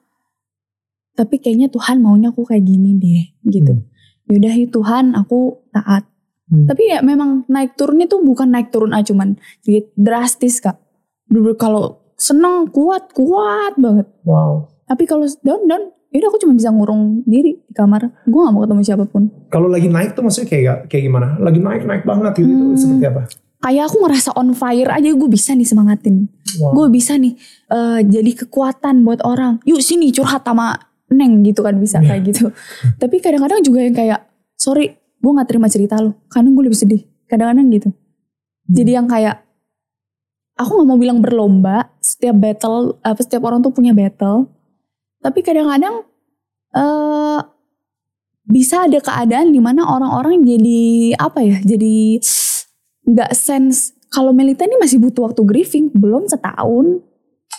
S2: tapi kayaknya Tuhan maunya aku kayak gini deh gitu. Hmm. Yaudah ya Tuhan aku taat. Hmm. Tapi ya memang naik turunnya tuh bukan naik turun aja cuman sedikit drastis kak. Bener kalau seneng kuat kuat banget.
S1: Wow.
S2: Tapi kalau down down Yaudah aku cuma bisa ngurung diri di kamar. Gue gak mau ketemu siapa pun.
S1: Kalau lagi naik tuh maksudnya kayak kayak gimana? Lagi naik naik banget gitu, hmm, seperti apa?
S2: Kayak aku ngerasa on fire aja gue bisa nih semangatin. Wow. Gue bisa nih uh, jadi kekuatan buat orang. Yuk sini curhat sama Neng gitu kan bisa kayak gitu. Tapi kadang-kadang juga yang kayak sorry gue gak terima cerita lo. Karena gue lebih sedih. Kadang-kadang gitu. Hmm. Jadi yang kayak aku gak mau bilang berlomba. Setiap battle, apa setiap orang tuh punya battle tapi kadang-kadang uh, bisa ada keadaan di mana orang-orang jadi apa ya jadi nggak sense. Kalau Melita ini masih butuh waktu grieving belum setahun.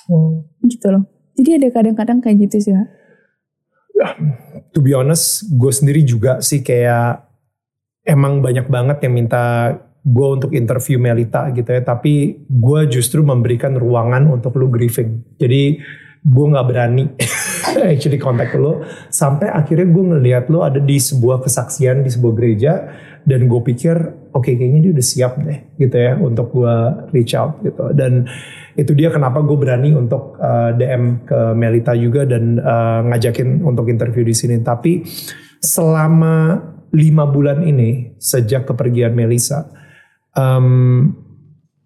S2: Hmm. gitu loh. Jadi ada kadang-kadang kayak gitu sih ya
S1: to be honest gue sendiri juga sih kayak emang banyak banget yang minta gue untuk interview Melita gitu ya, tapi gue justru memberikan ruangan untuk lu grieving. Jadi gue nggak berani actually kontak lu sampai akhirnya gue ngelihat lu ada di sebuah kesaksian di sebuah gereja dan gue pikir oke kayaknya dia udah siap deh gitu ya untuk gue reach out gitu. Dan itu dia kenapa gue berani untuk uh, DM ke Melita juga dan uh, ngajakin untuk interview di sini. Tapi selama lima bulan ini sejak kepergian Melisa um,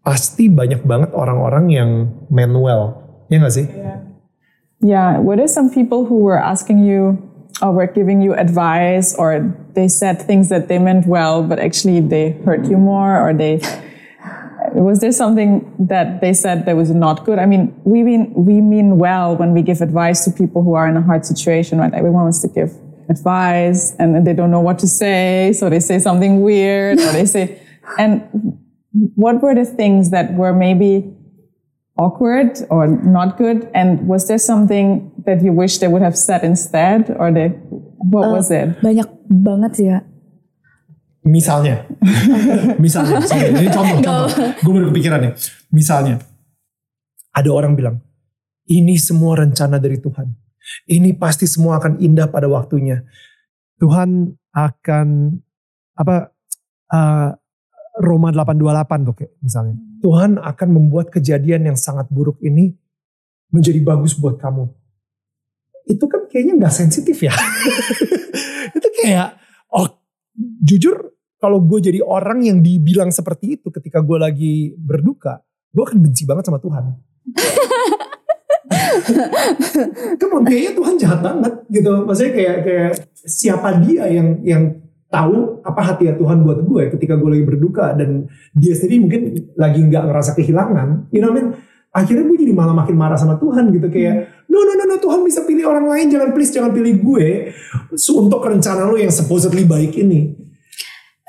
S1: pasti banyak banget orang-orang yang manual. Ya gak sih?
S3: Yeah, were there some people who were asking you or were giving you advice or they said things that they meant well, but actually they hurt you more or they was there something that they said that was not good? I mean, we mean we mean well when we give advice to people who are in a hard situation, right? Everyone wants to give advice and they don't know what to say, so they say something weird or they say and what were the things that were maybe awkward or not good? And was there something that you wish they would have said instead, or they, what was it?
S2: Banyak banget sih ya.
S1: Misalnya, misalnya, sorry, ini contoh, contoh. Gue baru kepikiran nih. Misalnya, ada orang bilang, ini semua rencana dari Tuhan. Ini pasti semua akan indah pada waktunya. Tuhan akan apa? Uh, Roma 828 tuh kayak misalnya. Tuhan akan membuat kejadian yang sangat buruk ini menjadi bagus buat kamu. Itu kan kayaknya nggak sensitif ya. itu kayak, oh jujur kalau gue jadi orang yang dibilang seperti itu ketika gue lagi berduka, gue akan benci banget sama Tuhan. Come kayaknya Tuhan jahat banget gitu. Maksudnya kayak kayak siapa dia yang yang tahu apa hati Tuhan buat gue ketika gue lagi berduka dan dia sendiri mungkin lagi nggak ngerasa kehilangan. You know what I mean? Akhirnya gue jadi malah makin marah sama Tuhan gitu kayak no no no no Tuhan bisa pilih orang lain jangan please jangan pilih gue untuk rencana lo yang supposedly baik ini.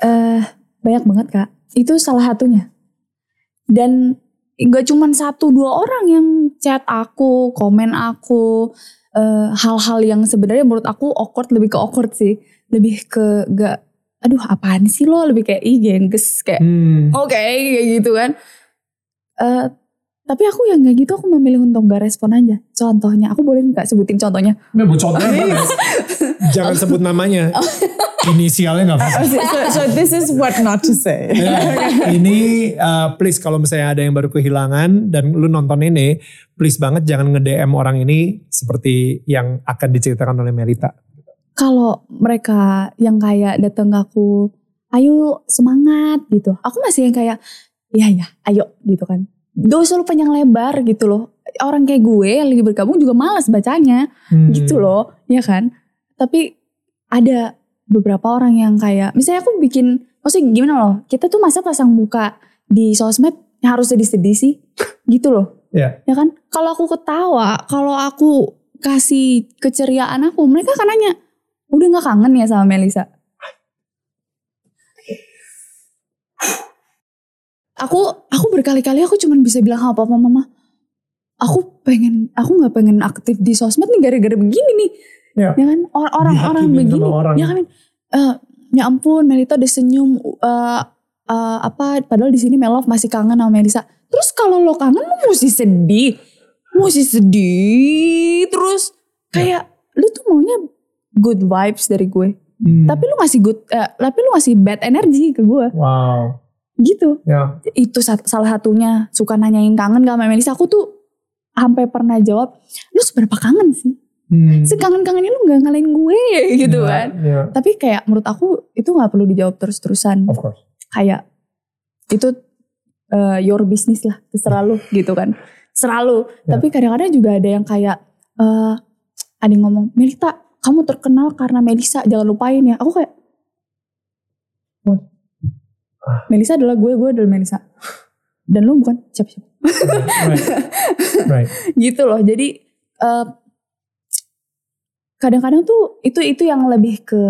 S2: Eh uh, banyak banget kak. Itu salah satunya. Dan gak cuma satu dua orang yang chat aku, komen aku, hal-hal uh, yang sebenarnya menurut aku awkward lebih ke awkward sih lebih ke gak aduh apaan sih lo? Lebih kayak ih gengges. Kayak hmm. oke okay, kayak gitu kan. Uh, tapi aku yang gak gitu aku memilih untuk gak respon aja. Contohnya aku boleh nggak sebutin contohnya?
S1: Nggak bu contohnya jangan sebut namanya. Inisialnya nggak apa
S3: so, so, so this is what not to say.
S1: Ya, ini uh, please kalau misalnya ada yang baru kehilangan dan lu nonton ini please banget jangan nge DM orang ini seperti yang akan diceritakan oleh Melita
S2: kalau mereka yang kayak datang ke aku, ayo semangat gitu. Aku masih yang kayak, iya ya, ayo gitu kan. Gak usah lu panjang lebar gitu loh. Orang kayak gue yang lagi bergabung juga males bacanya hmm. gitu loh, ya kan. Tapi ada beberapa orang yang kayak, misalnya aku bikin, maksudnya gimana loh, kita tuh masa pasang muka di sosmed harus sedih-sedih sih, gitu loh.
S1: Yeah.
S2: Ya kan, kalau aku ketawa, kalau aku kasih keceriaan aku, mereka akan nanya, Udah gak kangen ya sama Melisa? Aku aku berkali-kali aku cuman bisa bilang apa apa mama. Aku pengen aku nggak pengen aktif di sosmed nih gara-gara begini nih. Ya, ya kan orang-orang begini. Orang. Ya kan uh, ya ampun Melita udah senyum uh, uh, apa padahal di sini Melov masih kangen sama Melisa. Terus kalau lo kangen lo mesti sedih. Mesti sedih terus kayak ya. lu tuh maunya good vibes dari gue. Hmm. Tapi lu ngasih good, uh, tapi lu ngasih bad energy ke gue.
S1: Wow.
S2: Gitu.
S1: Ya.
S2: Itu salah satunya suka nanyain kangen gak sama Melisa. Aku tuh sampai pernah jawab, lu seberapa kangen sih? Hmm. Sekangen-kangennya lu gak ngalahin gue gitu yeah, kan. Yeah. Tapi kayak menurut aku itu gak perlu dijawab terus-terusan.
S1: Of course.
S2: Kayak itu uh, your business lah, terserah lu gitu kan. Terserah lu. Yeah. Tapi kadang-kadang juga ada yang kayak uh, ada yang ngomong, Melita kamu terkenal karena Melisa jangan lupain ya aku kayak What? Melisa adalah gue gue adalah Melisa dan lu bukan siapa siapa right. right. gitu loh jadi eh, kadang-kadang tuh itu itu yang lebih ke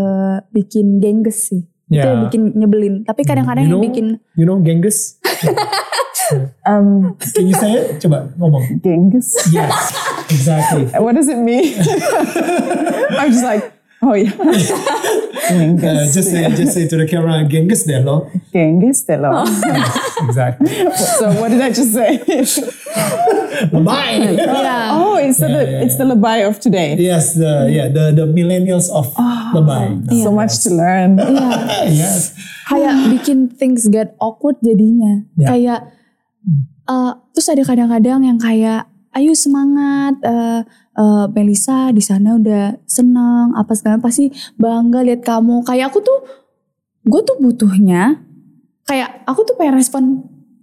S2: bikin gengges sih yeah. itu yang bikin nyebelin tapi kadang-kadang
S1: you know,
S2: yang bikin
S1: you know gengges
S3: um,
S1: Can you say it? Coba ngomong.
S3: Genghis.
S1: Yes, exactly.
S3: What does it mean? I'm just like, Oh yeah.
S1: Uh, just say just say to the camera, Genghis deh lo.
S3: Genghis Delo.
S1: Exactly.
S3: So what did I just say?
S1: Lebay.
S2: Iya.
S3: oh, it's the it's the lebay of today.
S1: Yes, the yeah the the millennials of Lebay.
S3: So much to learn.
S1: yes.
S2: kayak bikin things get awkward jadinya.
S1: Ya.
S2: Kayak eh, terus ada kadang-kadang yang kayak ayo semangat eh eh, Melisa di sana udah senang apa segala pasti bangga lihat kamu. Kayak aku tuh gue tuh butuhnya kayak aku tuh pengen respon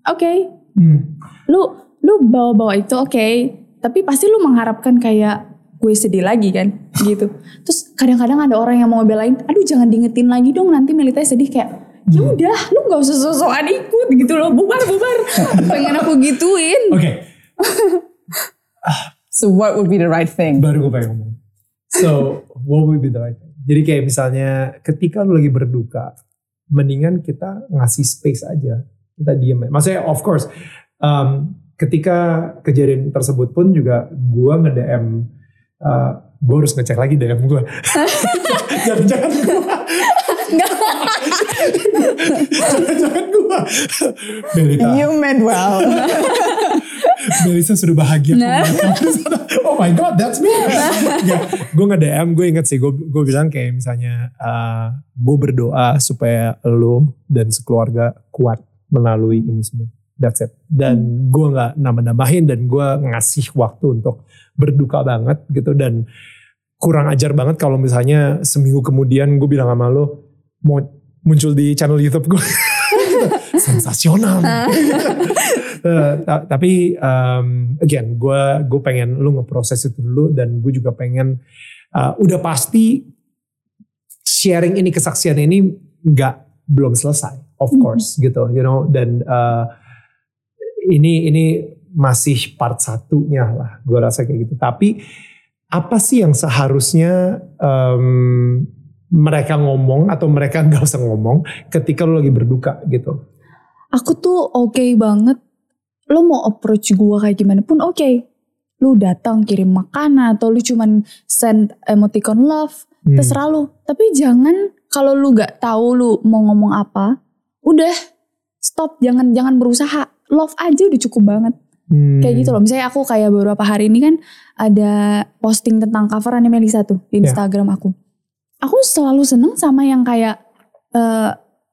S2: oke
S1: Hmm.
S2: lu lu bawa-bawa itu oke tapi pasti lu mengharapkan kayak gue sedih lagi kan gitu. Terus kadang-kadang ada orang yang mau belain aduh jangan diingetin lagi dong nanti Melita sedih kayak ya udah lu nggak usah sosokan ikut gitu loh bubar bubar. Pengen aku gituin.
S1: Oke,
S3: So what would be the right thing?
S1: baru gue pengen ngomong. So, what would be the right thing? Jadi kayak misalnya ketika lu lagi berduka, mendingan kita ngasih space aja. Kita diem. Maksudnya of course, um, ketika kejadian tersebut pun juga gue nge-DM, uh, gue harus ngecek lagi DM gue. Jangan-jangan gue. Jangan-jangan gue.
S3: You meant well.
S1: Melisa sudah bahagia. oh my god, that's me. gue nge DM, gue inget sih, gue gue bilang kayak misalnya, uh, gue berdoa supaya lo dan sekeluarga kuat melalui ini semua. That's it. Dan gue nggak nambah-nambahin dan gue ngasih waktu untuk berduka banget gitu dan kurang ajar banget kalau misalnya seminggu kemudian gue bilang sama lo mau muncul di channel YouTube gue. Sensasional. Ta- tapi um, again gue gue pengen lu ngeproses itu dulu dan gue juga pengen uh, udah pasti sharing ini kesaksian ini nggak belum selesai of course gitu you know dan uh, ini ini masih part satunya lah gue rasa kayak gitu. Tapi apa sih yang seharusnya um, mereka ngomong atau mereka nggak usah ngomong ketika lu lagi berduka gitu
S2: aku tuh oke banget. Lo mau approach gua kayak gimana pun oke. Lu datang kirim makanan atau lu cuman send emoticon love
S1: Hmm.
S2: terserah lu. Tapi jangan kalau lu gak tahu lu mau ngomong apa udah stop. Jangan jangan berusaha. Love aja udah cukup banget.
S1: Hmm.
S2: kayak gitu loh. Misalnya aku kayak beberapa hari ini kan ada posting tentang coverannya Melisa tuh di
S1: Ya.
S2: Instagram aku. Aku selalu seneng sama yang kayak eh,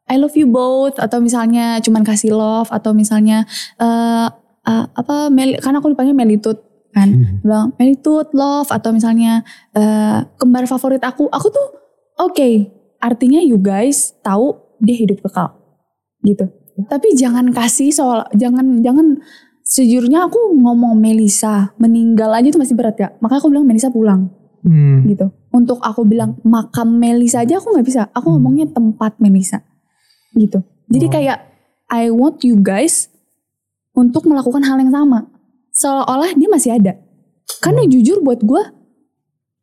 S2: I love you both atau misalnya cuman kasih love atau misalnya eh eh, apa Meli karena aku dipanggil Melitut kan?
S1: Hmm.
S2: bilang Melitut love atau misalnya eh, kembar favorit aku. Aku tuh oke artinya you guys tahu dia hidup kekal gitu. Tapi jangan kasih soal jangan jangan sejujurnya aku ngomong Melisa meninggal aja tuh masih berat ya. Makanya aku bilang Melisa pulang
S1: Hmm.
S2: gitu. Untuk aku bilang makam Melisa aja aku nggak bisa. Aku ngomongnya tempat Melisa gitu. Jadi
S1: Oh.
S2: kayak I want you guys untuk melakukan hal yang sama. Seolah-olah dia masih ada. Karena jujur buat gue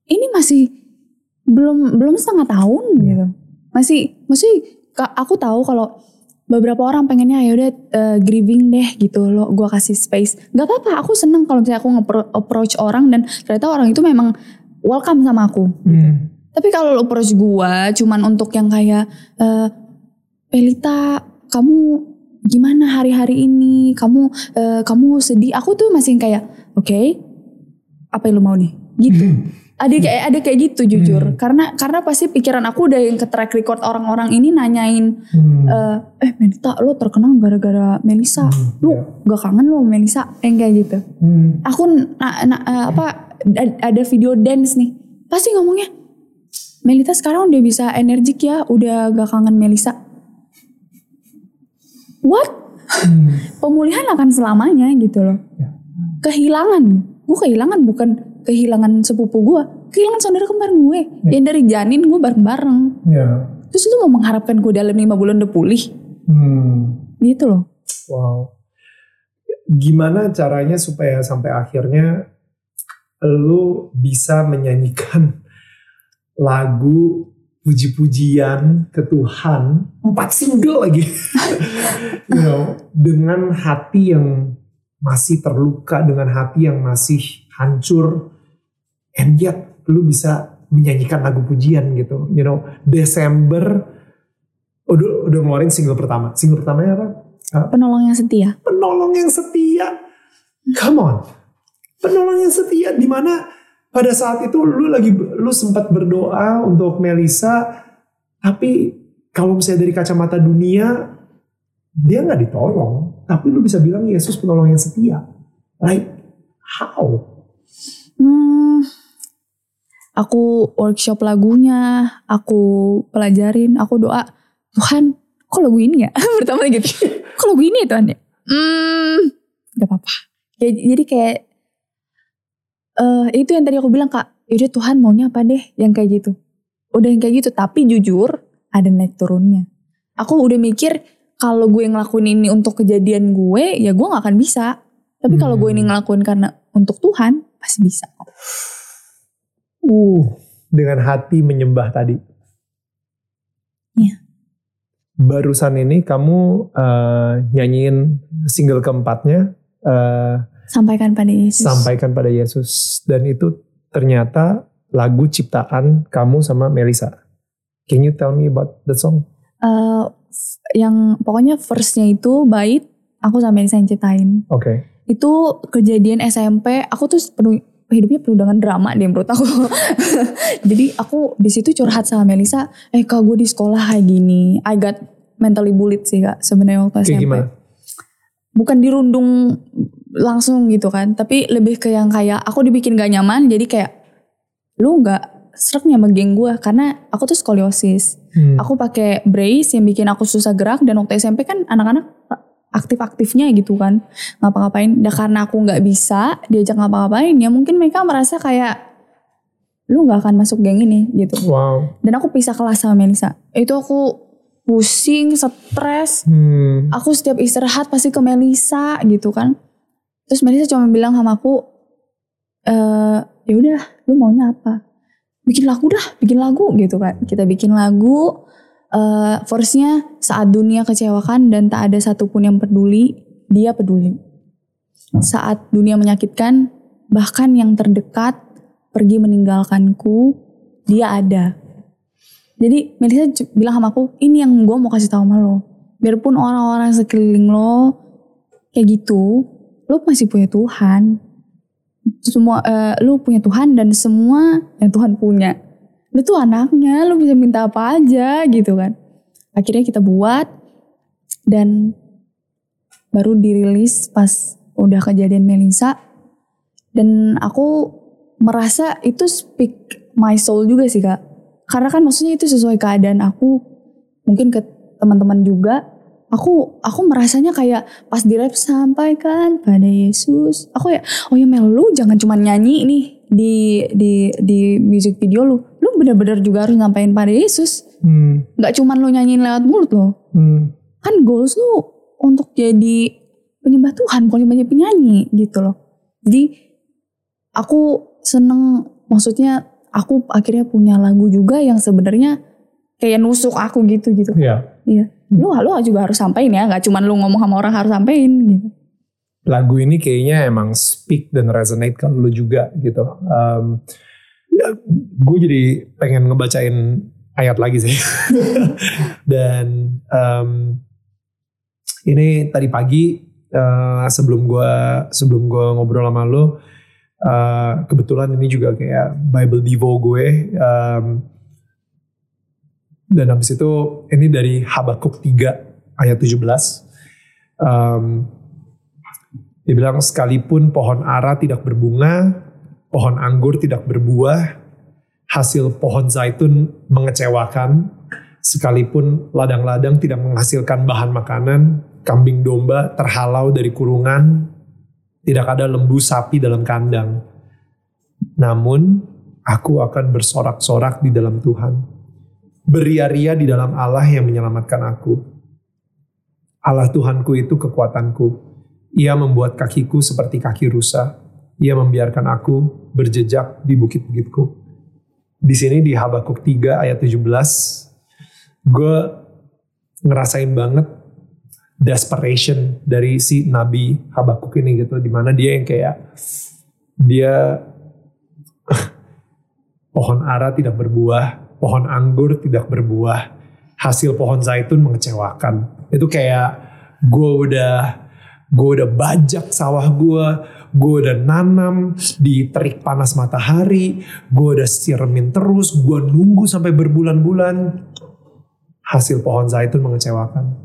S2: ini masih belum belum setengah tahun gitu. Masih masih aku tahu kalau beberapa orang pengennya ya udah eh, grieving deh gitu loh gue kasih space. Nggak apa-apa aku seneng kalau misalnya aku nge-approach orang dan ternyata orang itu memang welcome sama aku
S1: Hmm.
S2: tapi kalau lo approach gua cuman untuk yang kayak eh Pelita, kamu gimana hari-hari ini? Kamu eh, kamu sedih? Aku tuh masih kayak, oke, apa yang lo mau nih? Gitu. ada kayak ada kayak gitu jujur. Karena karena pasti pikiran aku udah yang ke track record orang-orang ini nanyain,
S1: Hmm.
S2: eh, eh Melita, lo terkenal gara-gara Melisa. Lu
S1: ya.
S2: gak kangen lo Melisa? Yang kayak gitu
S1: Hmm.
S2: aku na- na- eh, apa ad- ada video dance nih pasti ngomongnya Melita sekarang udah bisa energik ya udah gak kangen Melisa what
S1: Hmm.
S2: pemulihan akan selamanya gitu loh
S1: Ya.
S2: kehilangan gue kehilangan bukan kehilangan sepupu gue kehilangan saudara kembar gue yang dari janin gue bareng-bareng
S1: Ya.
S2: terus lu mau mengharapkan gue dalam lima bulan udah pulih
S1: Hmm.
S2: gitu loh
S1: Wow. Gimana caranya supaya sampai akhirnya lu bisa menyanyikan lagu puji-pujian ke Tuhan empat single lagi, you know, dengan hati yang masih terluka, dengan hati yang masih hancur, and yet lu bisa menyanyikan lagu pujian gitu. You know, Desember udah udah ngeluarin single pertama. Single pertamanya apa?
S2: Penolong yang setia.
S1: penolong yang setia. Come on. Penolong yang setia di mana pada saat itu lu lagi lu sempat berdoa untuk Melisa tapi kalau misalnya dari kacamata dunia dia nggak ditolong tapi lu bisa bilang Yesus penolong yang setia like how
S2: Hmm, aku workshop lagunya, aku pelajarin, aku doa, Tuhan, kok lagu ini ya? Pertama gitu, kok lagu ini ya Tuhan ya? Hmm, gak apa-apa. Jadi, jadi kayak, eh itu yang tadi aku bilang kak, yaudah Tuhan maunya apa deh yang kayak gitu. Udah yang kayak gitu, tapi jujur ada naik turunnya. Aku udah mikir kalau gue ngelakuin ini untuk kejadian gue, ya gue gak akan bisa. Tapi kalau gue ini
S1: Hmm.
S2: ngelakuin karena untuk Tuhan, pasti bisa. kok.
S1: uh dengan hati menyembah tadi
S2: Iya.
S1: barusan ini kamu eh, nyanyiin single keempatnya eh,
S2: Sampaikan pada Yesus.
S1: sampaikan pada Yesus dan itu ternyata lagu ciptaan kamu sama Melisa. Can you tell me about the song?
S2: F- yang pokoknya verse-nya itu bait aku sama Elisa yang ciptain.
S1: Oke.
S2: Itu kejadian SMP, aku tuh penuh hidupnya penuh dengan drama deh menurut aku. Jadi aku di situ curhat sama Melisa, eh kak gue di sekolah kayak gini, I got mentally bullied sih kak sebenarnya waktu
S1: Kayak
S2: SMP.
S1: gimana?
S2: Bukan dirundung langsung gitu kan, tapi lebih ke yang kayak aku dibikin gak nyaman, jadi kayak lu gak serak nih sama geng gue karena aku tuh skoliosis.
S1: Hmm.
S2: aku pakai brace yang bikin aku susah gerak dan waktu SMP kan anak-anak aktif-aktifnya gitu kan. Ngapa-ngapain. Dan karena aku nggak bisa diajak ngapa-ngapain ya mungkin mereka merasa kayak lu nggak akan masuk geng ini gitu.
S1: Wow.
S2: dan aku pisah kelas sama Melisa itu aku pusing stres.
S1: Hmm.
S2: aku setiap istirahat pasti ke Melisa gitu kan terus Melisa cuma bilang sama aku eh ya udah lu maunya apa? Bikin lagu dah bikin lagu gitu kan. Kita bikin lagu eh verse-nya saat dunia kecewakan dan tak ada satupun yang peduli dia peduli. Saat dunia menyakitkan bahkan yang terdekat pergi meninggalkanku dia ada. Jadi Melisa bilang sama aku ini yang gue mau kasih tahu sama lo. Biarpun orang-orang sekeliling lo kayak gitu lo masih punya Tuhan. Semua eh, lu punya Tuhan dan semua yang Tuhan punya. Lu tuh anaknya lu bisa minta apa aja gitu kan. Akhirnya kita buat dan baru dirilis pas udah kejadian Melisa dan aku merasa itu speak my soul juga sih kak. Karena kan maksudnya itu sesuai keadaan aku mungkin ke teman-teman juga aku aku merasanya kayak pas di rap sampaikan pada Yesus. Aku ya oh ya Mel lu jangan cuma nyanyi nih di di di music video lu. Lu benar-benar juga harus sampaikan pada Yesus.
S1: Hmm.
S2: nggak cuma lu nyanyiin lewat mulut lo
S1: Hmm.
S2: kan goals lu untuk jadi penyembah Tuhan bukan cuma penyanyi gitu loh. Jadi aku seneng maksudnya aku akhirnya punya lagu juga yang sebenarnya kayak nusuk aku gitu gitu
S1: Ya.
S2: iya lu lu juga harus sampein ya nggak cuma lu ngomong sama orang harus sampein gitu
S1: lagu ini kayaknya emang speak dan resonate ke lu juga gitu. Um, ya, gue jadi pengen ngebacain ayat lagi sih. dan um, ini tadi pagi uh, sebelum gue sebelum gue ngobrol sama lu, uh, kebetulan ini juga kayak Bible Devo gue. Um, dan habis itu ini dari Habakuk 3 ayat 17. Um, dia bilang sekalipun pohon ara tidak berbunga, pohon anggur tidak berbuah, hasil pohon zaitun mengecewakan, sekalipun ladang-ladang tidak menghasilkan bahan makanan, kambing domba terhalau dari kurungan, tidak ada lembu sapi dalam kandang. Namun aku akan bersorak-sorak di dalam Tuhan, beria-ria di dalam Allah yang menyelamatkan aku. Allah Tuhanku itu kekuatanku. Ia membuat kakiku seperti kaki rusa. Ia membiarkan aku berjejak di bukit-bukitku. Di sini di Habakuk 3 ayat 17, gue ngerasain banget desperation dari si Nabi Habakuk ini gitu. Di mana dia yang kayak, dia pohon ara tidak berbuah, pohon anggur tidak berbuah, hasil pohon zaitun mengecewakan. Itu kayak gue udah gue udah bajak sawah gue, gue udah nanam di terik panas matahari, gue udah siremin terus, gue nunggu sampai berbulan-bulan, hasil pohon zaitun mengecewakan.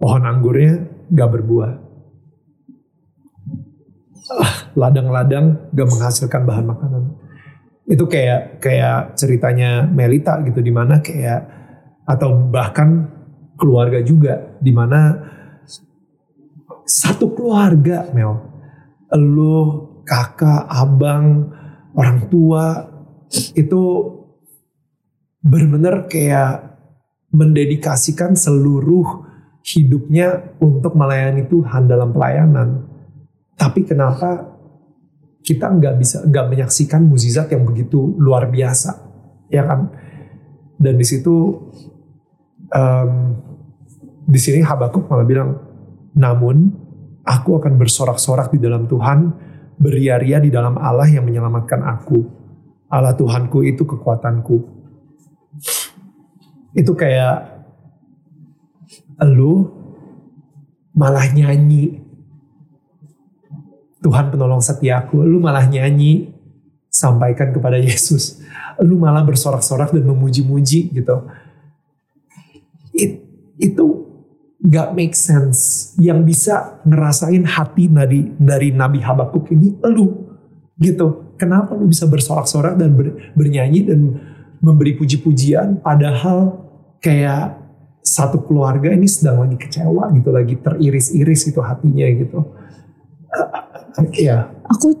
S1: Pohon anggurnya gak berbuah. Ah, Ladang-ladang gak menghasilkan bahan makanan. Itu kayak kayak ceritanya Melita gitu di mana kayak atau bahkan keluarga juga di mana satu keluarga Mel. Lu kakak abang orang tua itu benar-benar kayak mendedikasikan seluruh hidupnya untuk melayani Tuhan dalam pelayanan. Tapi kenapa kita nggak bisa nggak menyaksikan mukjizat yang begitu luar biasa ya kan dan di situ em, di sini Habakuk malah bilang namun aku akan bersorak-sorak di dalam Tuhan, beria-ria di dalam Allah yang menyelamatkan aku. Allah Tuhanku itu kekuatanku. Itu kayak lu malah nyanyi. Tuhan penolong setiaku, lu malah nyanyi sampaikan kepada Yesus. Lu malah bersorak-sorak dan memuji-muji gitu. It- itu gak make sense. Yang bisa ngerasain hati dari dari Nabi Habakuk ini lu gitu. Kenapa lu bisa bersorak-sorak dan ber- bernyanyi dan memberi puji-pujian padahal kayak satu keluarga ini sedang lagi kecewa gitu, lagi teriris-iris itu hatinya gitu. Iya,
S2: Aku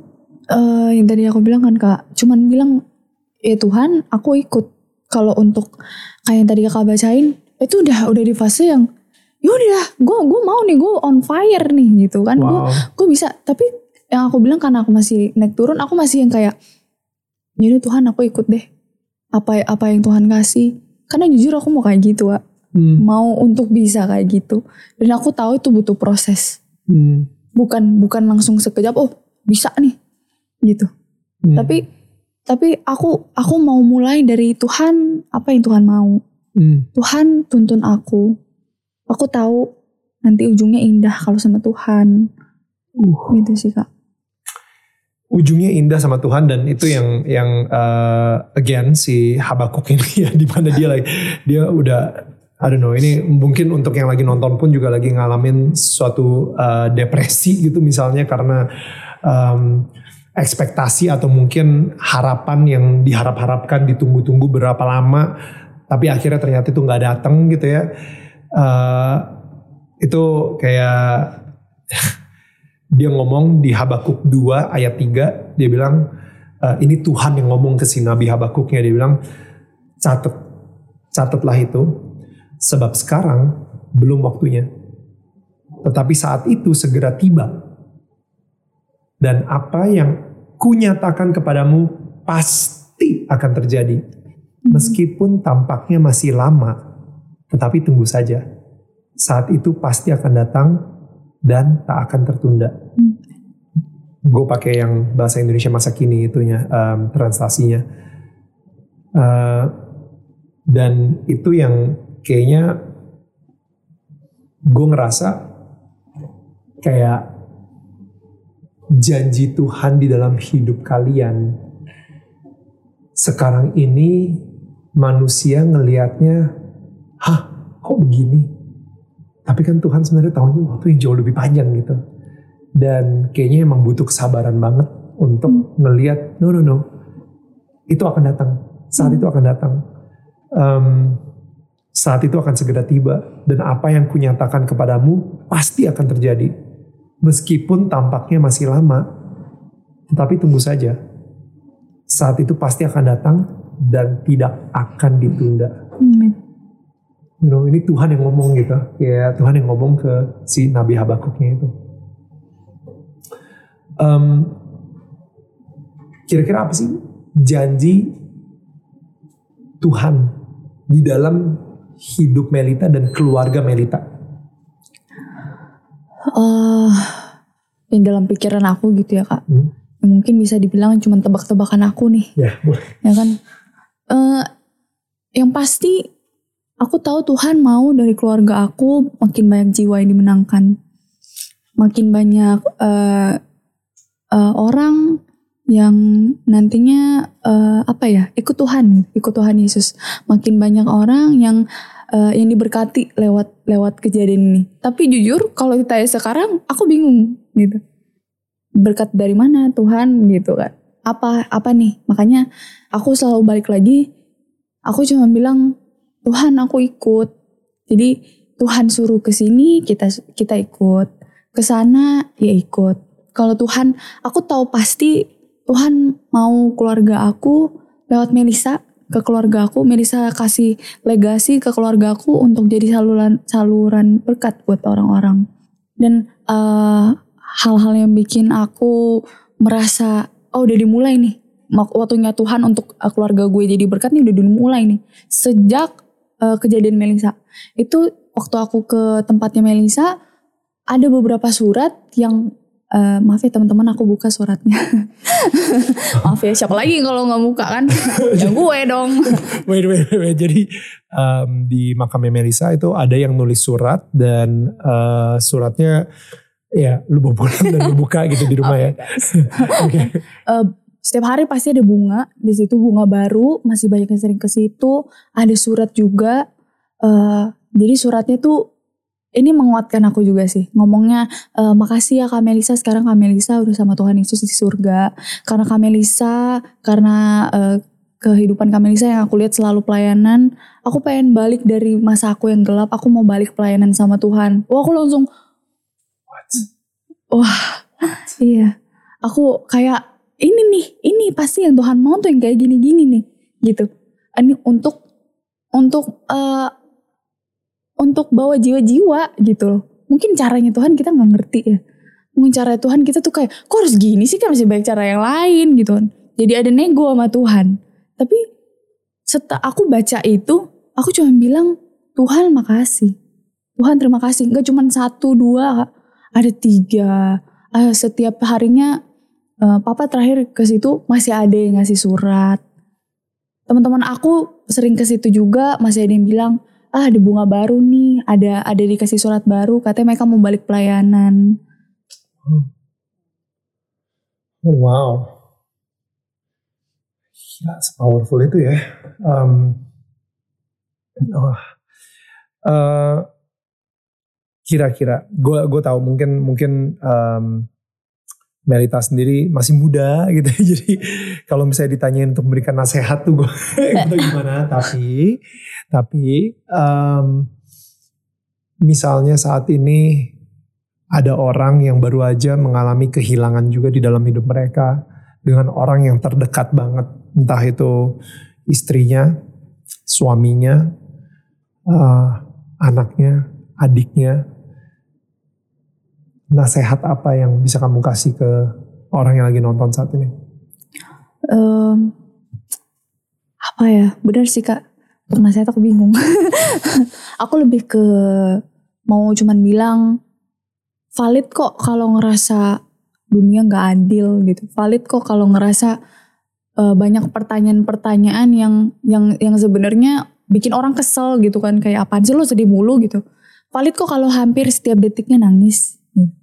S2: yang tadi aku bilang kan kak, cuman bilang ya Tuhan aku ikut. Kalau untuk kayak yang tadi kakak bacain, itu udah udah di fase yang yaudah gue gue mau nih gue on fire nih gitu kan. Gue
S1: wow.
S2: gue bisa tapi yang aku bilang karena aku masih naik turun aku masih yang kayak jadi Tuhan aku ikut deh apa apa yang Tuhan kasih. Karena jujur aku mau kayak gitu Wak.
S1: Hmm,
S2: mau untuk bisa kayak gitu. Dan aku tahu itu butuh proses.
S1: Hmm,
S2: bukan bukan langsung sekejap oh bisa nih gitu.
S1: Hmm,
S2: tapi tapi aku aku mau mulai dari Tuhan apa yang Tuhan mau.
S1: Hmm.
S2: Tuhan tuntun aku. Aku tahu nanti ujungnya indah kalau sama Tuhan.
S1: Uh.
S2: gitu sih kak.
S1: Ujungnya indah sama Tuhan dan itu yang yang uh, again si Habakuk ini ya di mana dia lagi dia udah I don't know ini mungkin untuk yang lagi nonton pun juga lagi ngalamin suatu uh, depresi gitu misalnya karena um, ekspektasi atau mungkin harapan yang diharap-harapkan ditunggu-tunggu berapa lama tapi akhirnya ternyata itu nggak datang gitu ya. Uh, itu kayak dia ngomong di Habakuk 2 ayat 3 dia bilang "Eh, ini Tuhan yang ngomong ke si Nabi Habakuknya dia bilang catat catatlah itu sebab sekarang belum waktunya. Tetapi saat itu segera tiba. Dan apa yang kunyatakan kepadamu pasti akan terjadi. Meskipun tampaknya masih lama tetapi tunggu saja. Saat itu pasti akan datang dan tak akan tertunda. Gue pakai yang bahasa Indonesia masa kini itunya em, translasinya. Eh, dan itu yang kayaknya gue ngerasa kayak janji Tuhan di dalam hidup kalian sekarang ini manusia ngelihatnya hah kok begini? Tapi kan Tuhan sebenarnya tahunya waktu yang jauh lebih panjang gitu. Dan kayaknya emang butuh kesabaran banget untuk ngelihat no no no itu akan datang. Saat itu akan datang. Em, saat itu akan segera tiba dan apa yang kunyatakan kepadamu pasti akan terjadi. Meskipun tampaknya masih lama tetapi tunggu saja. Saat itu pasti akan datang dan tidak akan ditunda.
S2: Amin.
S1: you know, ini Tuhan yang ngomong gitu. Ya Tuhan yang ngomong ke si Nabi Habakuknya itu. Em, kira-kira apa sih janji Tuhan di dalam hidup Melita dan keluarga Melita?
S2: Eh yang dalam pikiran aku gitu ya kak.
S1: Hmm.
S2: mungkin bisa dibilang cuma tebak-tebakan aku nih.
S1: Ya, boleh.
S2: ya kan? Eh, yang pasti aku tahu Tuhan mau dari keluarga aku makin banyak jiwa yang dimenangkan. Makin banyak eh, eh, orang yang nantinya eh, apa ya ikut Tuhan ikut Tuhan Yesus. Makin banyak orang yang eh, yang diberkati lewat lewat kejadian ini. Tapi jujur kalau ditanya sekarang aku bingung gitu. Berkat dari mana Tuhan gitu kan. Apa apa nih? Makanya aku selalu balik lagi aku cuma bilang Tuhan aku ikut. Jadi Tuhan suruh ke sini kita kita ikut. Ke sana ya ikut. Kalau Tuhan aku tahu pasti Tuhan mau keluarga aku lewat Melisa ke keluarga aku. Melisa kasih legasi ke keluarga aku untuk jadi saluran saluran berkat buat orang-orang. Dan eh, hal-hal yang bikin aku merasa oh udah dimulai nih. Waktunya Tuhan untuk uh, keluarga gue jadi berkat nih udah dimulai nih. Sejak uh, kejadian Melisa itu waktu aku ke tempatnya Melisa ada beberapa surat yang uh, maaf ya teman-teman aku buka suratnya. Maaf ya siapa lagi kalau nggak buka kan? Ya gue dong.
S1: Wait, wait, wait, wait. Jadi um, di makamnya Melisa itu ada yang nulis surat dan uh, suratnya ya lu bawa pulang dan lu buka gitu di rumah ya. Oke.
S2: Eh, setiap hari pasti ada bunga. Di situ bunga baru masih banyak yang sering ke situ. Ada surat juga. Eh jadi suratnya tuh ini menguatkan aku juga sih. Ngomongnya eh, makasih ya Kak Melisa sekarang Kak Melisa udah sama Tuhan Yesus di surga. Karena Kak Melisa karena eh, kehidupan Kak Melisa yang aku lihat selalu pelayanan aku pengen balik dari masa aku yang gelap aku mau balik pelayanan sama Tuhan. Wah aku langsung wah iya. Aku kayak ini nih ini pasti yang Tuhan mau tuh yang kayak gini-gini nih gitu. Ini untuk untuk eh, untuk bawa jiwa-jiwa gitu loh. Mungkin caranya Tuhan kita nggak ngerti ya. Mungkin cara Tuhan kita tuh kayak kok harus gini sih? Kan masih banyak cara yang lain gitu kan. Jadi ada nego sama Tuhan. Tapi setelah aku baca itu aku cuma bilang Tuhan makasih. Tuhan terima kasih. Nggak cuma satu dua ada tiga. Eh, setiap harinya eh, papa terakhir ke situ masih ada yang ngasih surat. Teman-teman aku sering ke situ juga masih ada yang bilang ah ada bunga baru nih ada ada dikasih surat baru katanya mereka mau balik pelayanan
S1: Oh, wow. Gila, powerful itu ya. Um, oh, eh, kira-kira, gue gue tahu mungkin mungkin um, Melita sendiri masih muda gitu, jadi kalau misalnya ditanyain untuk memberikan nasihat tuh gue itu gimana. Tapi tapi um, misalnya saat ini ada orang yang baru aja mengalami kehilangan juga di dalam hidup mereka dengan orang yang terdekat banget, entah itu istrinya, suaminya, uh, anaknya, adiknya. Nasihat apa yang bisa kamu kasih ke orang yang lagi nonton saat ini?
S2: Em, apa ya? Benar sih kak. Untuk nasihat aku bingung. Aku lebih ke mau cuman bilang valid kok kalau ngerasa dunia nggak adil gitu. Valid kok kalau ngerasa eh, banyak pertanyaan-pertanyaan yang yang yang sebenarnya bikin orang kesel gitu kan. Kayak apaan sih lo sedih mulu? gitu. Valid kok kalau hampir setiap detiknya nangis gitu.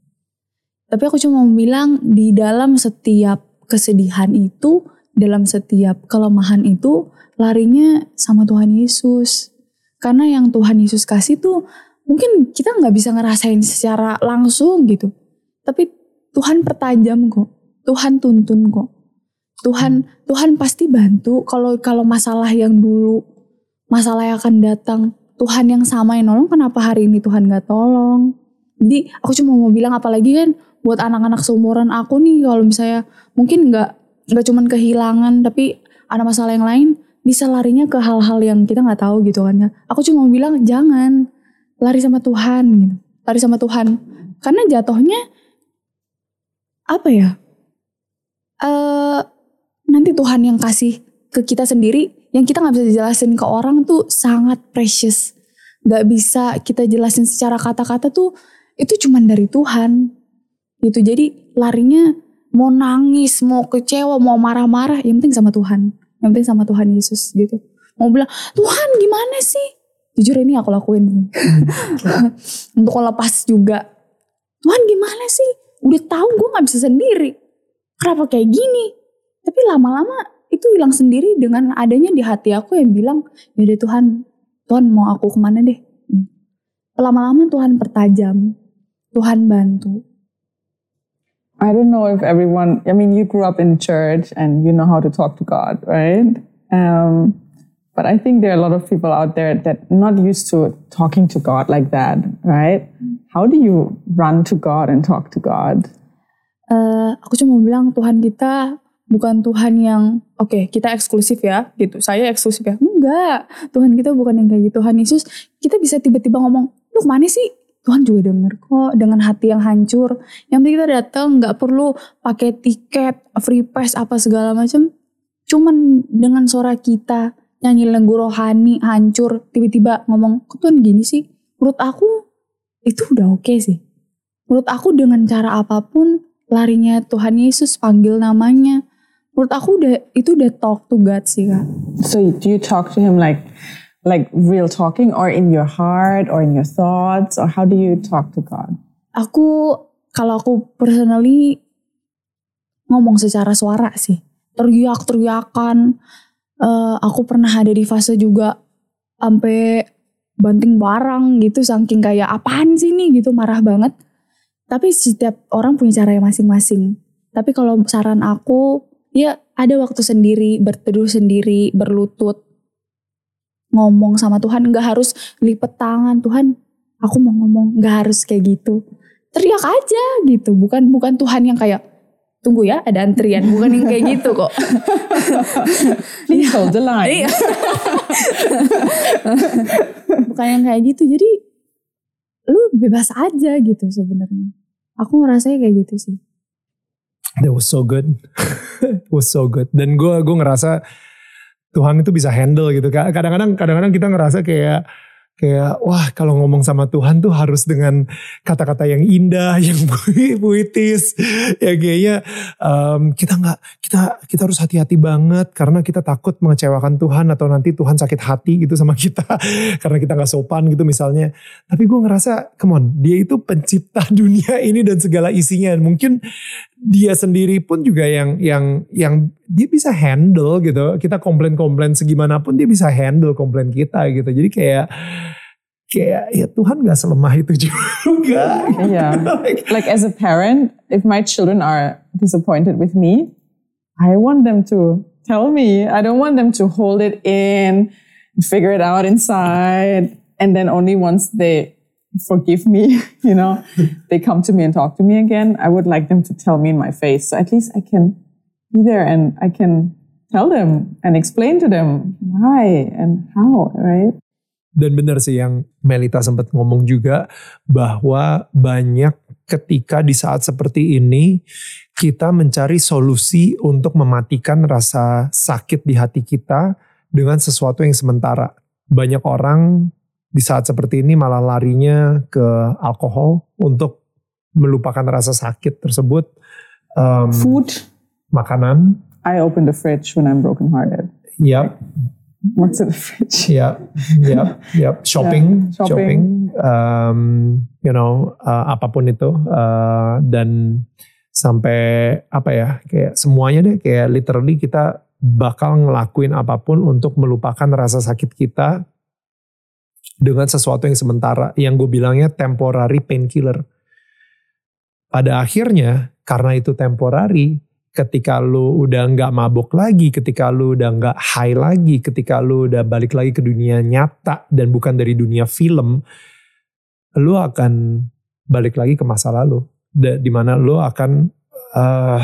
S2: Tapi aku cuma mau bilang di dalam setiap kesedihan itu dalam setiap kelemahan itu larinya sama Tuhan Yesus. Karena yang Tuhan Yesus kasih tuh mungkin kita nggak bisa ngerasain secara langsung gitu. Tapi Tuhan pertajam kok. Tuhan tuntun kok. Tuhan Tuhan pasti bantu kalau kalau masalah yang dulu masalah yang akan datang Tuhan yang sama yang nolong kenapa hari ini Tuhan nggak tolong jadi aku cuma mau bilang apalagi kan buat anak-anak seumuran aku nih kalau misalnya mungkin nggak nggak cuman kehilangan tapi ada masalah yang lain bisa larinya ke hal-hal yang kita nggak tahu gitu kan ya. Aku cuma bilang jangan lari sama Tuhan gitu. Lari sama Tuhan. Karena jatuhnya apa ya eh nanti Tuhan yang kasih ke kita sendiri yang kita nggak bisa dijelasin ke orang tuh sangat precious. Nggak bisa kita jelasin secara kata-kata tuh itu cuman dari Tuhan gitu jadi larinya mau nangis, mau kecewa, mau marah-marah, yang penting sama Tuhan. Yang penting sama Tuhan Yesus gitu. Mau bilang, Tuhan gimana sih? Jujur ini aku lakuin. Untuk lepas juga. Tuhan gimana sih? Udah tahu gue gak bisa sendiri. Kenapa kayak gini? Tapi lama-lama itu hilang sendiri dengan adanya di hati aku yang bilang, ya Tuhan, Tuhan mau aku ke mana deh? Lama-lama Tuhan pertajam, Tuhan bantu.
S3: I don't know if everyone, I mean, you grew up in church and you know how to talk to God, right? Um, but I think there are a lot of people out there that not used to talking to God like that, right? How do you run to God and talk to God?
S2: Uh, aku cuma bilang Tuhan kita bukan Tuhan yang oke okay, kita eksklusif ya gitu. Saya eksklusif ya. Enggak. Tuhan kita bukan yang kayak gitu. Tuhan Yesus kita bisa tiba-tiba ngomong, "Lu ke mana sih?" Tuhan juga denger kok dengan hati yang hancur. Yang penting kita datang nggak perlu pakai tiket, free pass apa segala macam. Cuman dengan suara kita nyanyi lagu rohani hancur tiba-tiba ngomong kok Tuhan gini sih. Menurut aku itu udah oke okay sih. Menurut aku dengan cara apa pun larinya Tuhan Yesus panggil namanya. Menurut aku udah itu udah talk to God sih kak.
S3: So do you talk to him like like real talking or in your heart or in your thoughts or how do you talk to God?
S2: Aku kalau aku personally ngomong secara suara sih. Teriak-teriakan. Uh, aku pernah ada di fase juga sampai banting barang gitu saking kayak apaan sih nih gitu marah banget. Tapi setiap orang punya cara yang masing-masing. Tapi kalau saran aku ya ada waktu sendiri, berteduh sendiri, berlutut, ngomong sama Tuhan nggak harus lipet tangan Tuhan aku mau ngomong. Nggak harus kayak gitu. Teriak aja gitu. Bukan bukan Tuhan yang kayak tunggu ya ada antrian. Bukan yang kayak gitu kok.
S3: Please hold the line.
S2: Iya. bukan yang kayak gitu. Jadi lu bebas aja gitu sebenarnya. Aku ngerasa kayak gitu sih.
S1: That was so good. Was so good. Dan gue gue ngerasa Tuhan itu bisa handle gitu. Kadang-kadang kadang-kadang kita ngerasa kayak kayak wah kalau ngomong sama Tuhan tuh harus dengan kata-kata yang indah, yang puitis. Ya kayaknya um, kita nggak kita kita harus hati-hati banget karena kita takut mengecewakan Tuhan atau nanti Tuhan sakit hati gitu sama kita karena kita nggak sopan gitu misalnya. Tapi gue ngerasa, come on, dia itu pencipta dunia ini dan segala isinya. Mungkin dia sendiri pun juga yang yang yang dia bisa handle gitu. Kita komplain-komplain segimanapun dia bisa handle komplain kita gitu. Jadi kayak kayak ya Tuhan gak selemah itu juga.
S3: Yeah. like, like as a parent, if my children are disappointed with me, I want them to tell me. I don't want them to hold it in, figure it out inside, and then only once they forgive me, you know, they come to me and talk to me again. I would like them to tell me in my face. So at least I can be there and I can tell them and explain to them why and how, right?
S1: Dan benar sih yang Melita sempat ngomong juga bahwa banyak ketika di saat seperti ini kita mencari solusi untuk mematikan rasa sakit di hati kita dengan sesuatu yang sementara. Banyak orang di saat seperti ini malah larinya ke alkohol untuk melupakan rasa sakit tersebut.
S3: Um, Food.
S1: Makanan.
S3: I open the fridge when I'm broken hearted.
S1: Yep.
S3: What's in the fridge?
S1: Yep, yep, yep. Shopping, yeah, shopping, shopping. Um, you know, uh, apa pun itu uh, dan sampai apa ya, kayak semuanya deh, kayak literally kita bakal ngelakuin apa pun untuk melupakan rasa sakit kita dengan sesuatu yang sementara, yang gue bilangnya temporary painkiller. Pada akhirnya, karena itu temporary, ketika lu udah nggak mabok lagi, ketika lu udah nggak high lagi, ketika lu udah balik lagi ke dunia nyata dan bukan dari dunia film, lu akan balik lagi ke masa lalu, di mana lu akan uh,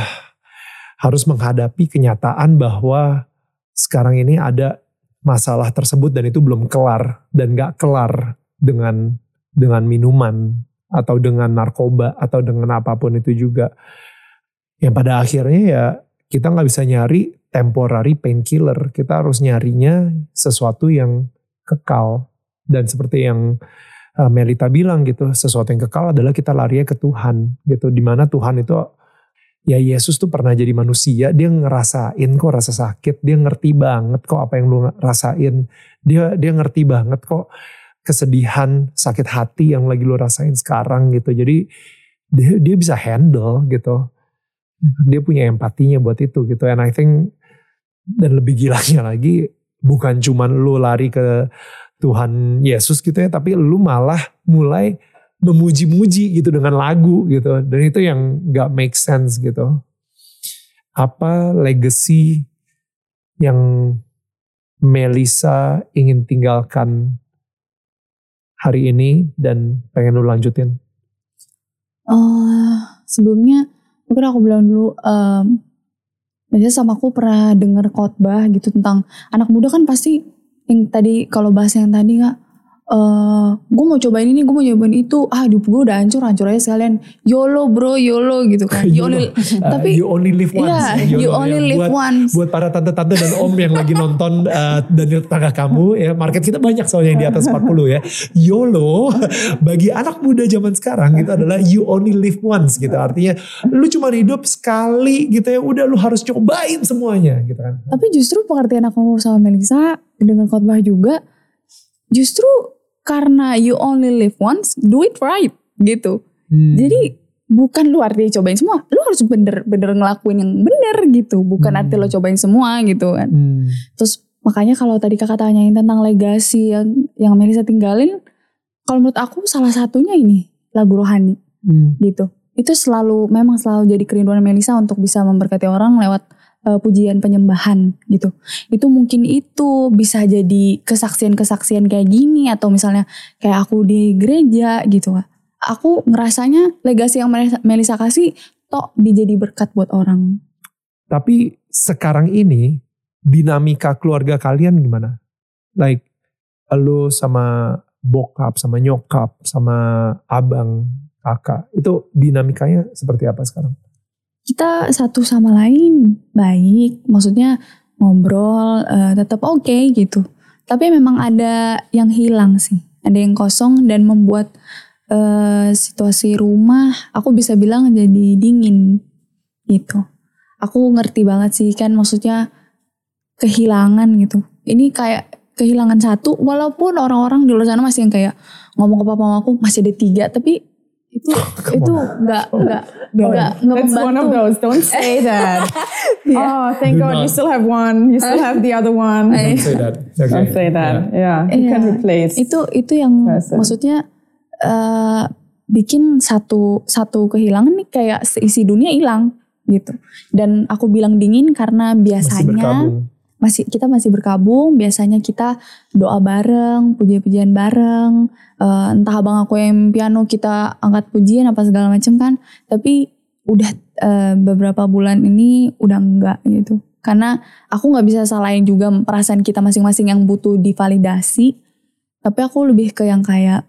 S1: harus menghadapi kenyataan bahwa sekarang ini ada masalah tersebut dan itu belum kelar dan gak kelar dengan dengan minuman atau dengan narkoba atau dengan apa pun itu juga. Yang pada akhirnya ya kita nggak bisa nyari temporary painkiller. Kita harus nyarinya sesuatu yang kekal. Dan seperti yang uh, Melita bilang gitu sesuatu yang kekal adalah kita lari ke Tuhan gitu. Di mana Tuhan itu ya Yesus tuh pernah jadi manusia, dia ngerasain kok rasa sakit, dia ngerti banget kok apa yang lu rasain, dia dia ngerti banget kok kesedihan, sakit hati yang lagi lu rasain sekarang gitu. Jadi dia dia bisa handle gitu. Dia punya empatinya buat itu gitu. And I think dan lebih gilanya lagi bukan cuman lu lari ke Tuhan Yesus gitu ya, tapi lu malah mulai memuji-muji gitu dengan lagu gitu. Dan itu yang gak make sense gitu. Apa legacy yang Melisa ingin tinggalkan hari ini dan pengen lu lanjutin?
S2: Uh, sebelumnya mungkin aku bilang dulu um, biasanya sama aku pernah denger khotbah gitu tentang anak muda kan pasti yang tadi kalau bahasa yang tadi nggak uh, gue mau cobain ini, gue mau cobain itu, ah hidup gue udah hancur, hancur aja sekalian. YOLO bro, YOLO gitu kan. You only,
S1: uh,
S2: tapi
S1: you only live once.
S2: Yeah, you only
S1: ya.
S2: live
S1: buat,
S2: once.
S1: Buat para tante-tante dan om yang lagi nonton uh, dan di tengah kamu ya, market kita banyak soalnya yang di atas 40 ya. YOLO bagi anak muda zaman sekarang itu adalah you only live once gitu. Artinya lu cuma hidup sekali gitu ya, udah lu harus cobain semuanya gitu kan.
S2: Tapi justru pengertian aku sama Melisa dengan khotbah juga, justru karena you only live once, do it right gitu.
S1: Hmm.
S2: Jadi bukan lu artinya cobain semua, lu harus bener-bener ngelakuin yang bener gitu. Bukan
S1: Hmm.
S2: arti lo cobain semua gitu kan.
S1: Hmm.
S2: Terus makanya kalau tadi kakak tanyain tentang legasi yang yang Melisa tinggalin, kalau menurut aku salah satunya ini lagu rohani
S1: Hmm.
S2: gitu. Itu selalu memang selalu jadi kerinduan Melisa untuk bisa memberkati orang lewat uh, pujian penyembahan gitu. Itu mungkin itu bisa jadi kesaksian-kesaksian kayak gini atau misalnya kayak aku di gereja gitu. Aku ngerasanya legasi yang Melisa, kasih tok dijadi berkat buat orang.
S1: Tapi sekarang ini dinamika keluarga kalian gimana? Like lu sama bokap, sama nyokap, sama abang, kakak. Itu dinamikanya seperti apa sekarang?
S2: Kita satu sama lain baik, maksudnya ngobrol uh, tetap oke gitu. Tapi memang ada yang hilang sih, ada yang kosong dan membuat uh, situasi rumah aku bisa bilang jadi dingin gitu. Aku ngerti banget sih kan maksudnya kehilangan gitu. Ini kayak kehilangan satu, walaupun orang-orang di luar sana masih yang kayak ngomong ke papa mamaku masih ada tiga, tapi itu
S1: Come
S2: itu nggak nggak nggak nggak
S3: That's one of
S2: membantu.
S3: those. Don't say that. Oh, thank
S1: Do
S3: God you
S1: not.
S3: still have one. You still have the other one.
S1: Don't say that. Okay.
S3: Don't say that. Yeah, you can
S2: Iya.
S3: replace.
S2: Itu itu yang
S3: Rasa.
S2: maksudnya eh, bikin satu satu kehilangan nih kayak seisi dunia hilang gitu. Dan aku bilang dingin karena
S1: Masih
S2: biasanya
S1: berkabung.
S2: masih kita masih berkabung biasanya kita doa bareng pujian-pujian bareng eh, entah abang aku yang piano kita angkat pujian apa segala macam kan tapi udah eh, beberapa bulan ini udah enggak gitu. Karena aku nggak bisa salahin juga perasaan kita masing-masing yang butuh divalidasi. Tapi aku lebih ke yang kayak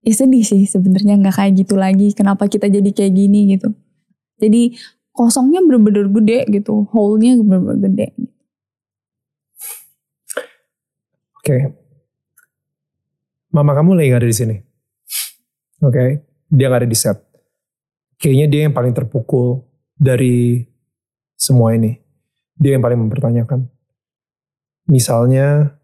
S2: ya sedih sih sebenarnya nggak kayak gitu lagi. Kenapa kita jadi kayak gini gitu? Jadi kosongnya bener-bener gede gitu hole-nya bener-bener gede.
S1: Oke. Mama kamu lagi gak ada di sini. Oke. Dia gak ada di set. Kayaknya dia yang paling terpukul dari semua ini. Dia yang paling mempertanyakan. Misalnya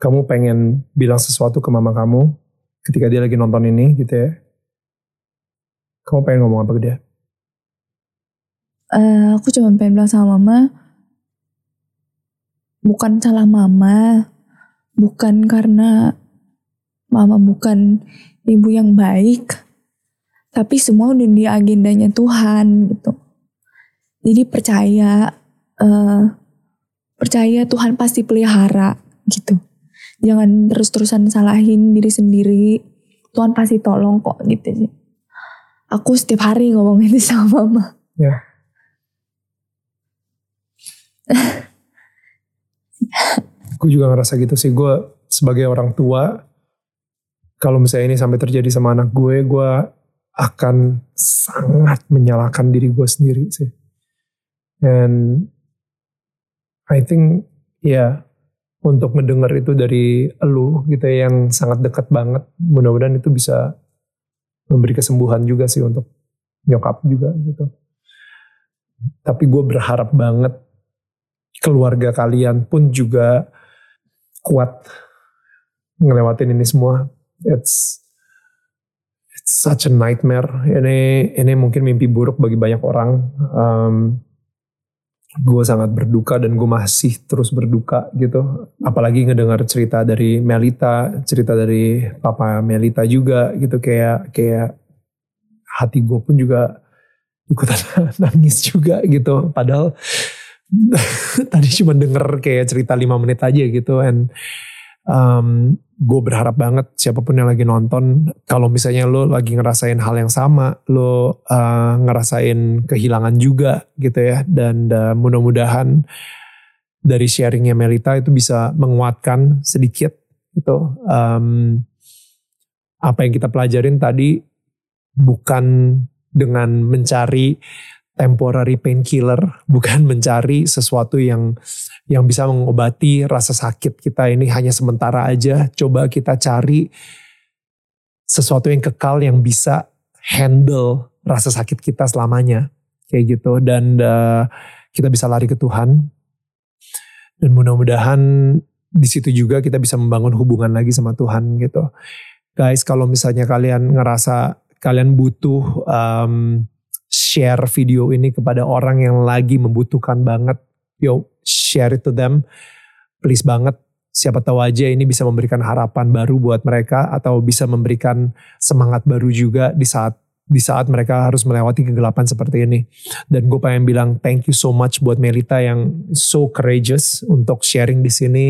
S1: kamu pengen bilang sesuatu ke mama kamu ketika dia lagi nonton ini gitu ya. Kamu pengen ngomong apa ke dia?
S2: Eh, aku cuma pengen bilang sama mama bukan salah mama bukan karena mama bukan ibu yang baik tapi semua udah di agendanya Tuhan gitu. Jadi percaya eh, percaya Tuhan pasti pelihara gitu. Jangan terus-terusan salahin diri sendiri. Tuhan pasti tolong kok gitu. Sih aku setiap hari ngomong itu sama mama.
S1: Ya. Gue juga ngerasa gitu sih. Gue sebagai orang tua, kalau misalnya ini sampai terjadi sama anak gue, gue akan sangat menyalahkan diri gue sendiri sih. And I think ya untuk mendengar itu dari elu gitu ya, yang sangat dekat banget, mudah-mudahan itu bisa memberi kesembuhan juga sih untuk nyokap juga gitu. Tapi gue berharap banget keluarga kalian pun juga kuat ngelewatin ini semua. It's it's such a nightmare. Ini ini mungkin mimpi buruk bagi banyak orang. Um, gue sangat berduka dan gue masih terus berduka gitu. Apalagi ngedengar cerita dari Melita, cerita dari papa Melita juga gitu kayak kayak hati gue pun juga ikutan nangis juga gitu. Padahal tadi cuma denger kayak cerita lima menit aja gitu and um, gue berharap banget siapa pun yang lagi nonton kalau misalnya lo lagi ngerasain hal yang sama lo uh, ngerasain kehilangan juga gitu ya. Dan uh, mudah-mudahan dari sharingnya Melita itu bisa menguatkan sedikit gitu. Um, apa yang kita pelajarin tadi bukan dengan mencari temporary painkiller, bukan mencari sesuatu yang yang bisa mengobati rasa sakit kita ini hanya sementara aja. Coba kita cari sesuatu yang kekal yang bisa handle rasa sakit kita selamanya, kayak gitu. Dan uh, kita bisa lari ke Tuhan. Dan mudah-mudahan di situ juga kita bisa membangun hubungan lagi sama Tuhan gitu. Guys, kalau misalnya kalian ngerasa kalian butuh um, share video ini kepada orang yang lagi membutuhkan banget, yo share it to them, please banget. Siapa tahu aja ini bisa memberikan harapan baru buat mereka atau bisa memberikan semangat baru juga di saat di saat mereka harus melewati kegelapan seperti ini. Dan gue pengen bilang thank you so much buat Melita yang so courageous untuk sharing di sini,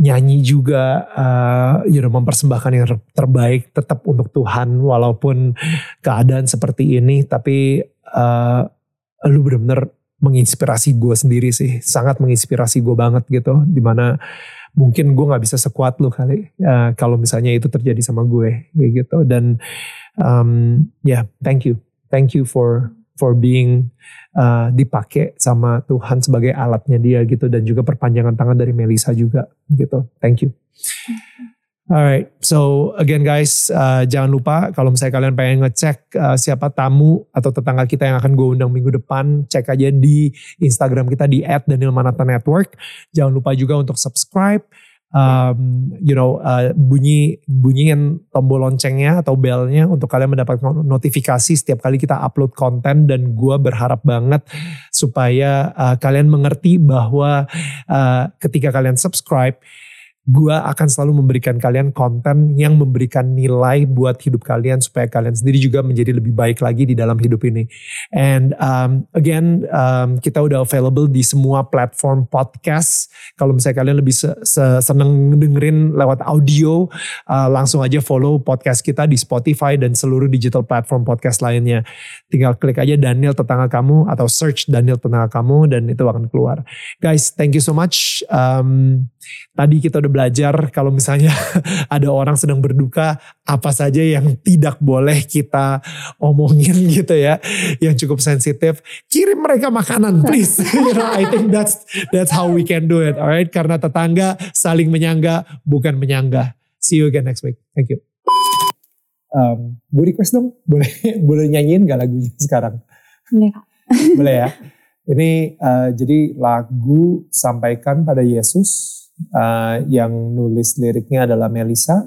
S1: nyanyi juga, uh, you know, mempersembahkan yang terbaik tetap untuk Tuhan walaupun keadaan seperti ini. Tapi uh, lu bener-bener menginspirasi gue sendiri sih, sangat menginspirasi gue banget gitu, di mana mungkin gue nggak bisa sekuat lu kali uh, kalau misalnya itu terjadi sama gue gitu dan um, ya yeah, thank you. Thank you for for being uh, dipakai sama Tuhan sebagai alatnya dia gitu dan juga perpanjangan tangan dari Melisa juga gitu. Thank you. Alright, so again guys, uh, jangan lupa kalau misalnya kalian pengen ngecek uh, siapa tamu atau tetangga kita yang akan gue undang minggu depan, cek aja di Instagram kita di @danielmanata_network. Jangan lupa juga untuk subscribe, um, you know, uh, bunyi bunyiin tombol loncengnya atau belnya untuk kalian mendapatkan notifikasi setiap kali kita upload konten dan gue berharap banget supaya uh, kalian mengerti bahwa uh, ketika kalian subscribe gue akan selalu memberikan kalian konten yang memberikan nilai buat hidup kalian supaya kalian sendiri juga menjadi lebih baik lagi di dalam hidup ini. And um, again, um, kita udah available di semua platform podcast. Kalau misalnya kalian lebih se -se seneng dengerin lewat audio, uh, langsung aja follow podcast kita di Spotify dan seluruh digital platform podcast lainnya. Tinggal klik aja Daniel tetangga kamu atau search Daniel tetangga kamu dan itu akan keluar. Guys, thank you so much. Um, tadi kita udah belajar kalau misalnya ada orang sedang berduka apa saja yang tidak boleh kita omongin gitu ya yang cukup sensitif kirim mereka makanan please. You know I think that's that's how we can do it alright? Karena tetangga saling menyangga bukan menyangga. See you again next week. Thank you. Um, gue request dong boleh boleh nyanyiin gak lagunya sekarang?
S2: Boleh kak.
S1: Boleh ya. Ini uh, jadi lagu sampaikan pada Yesus uh, yang nulis liriknya adalah Melisa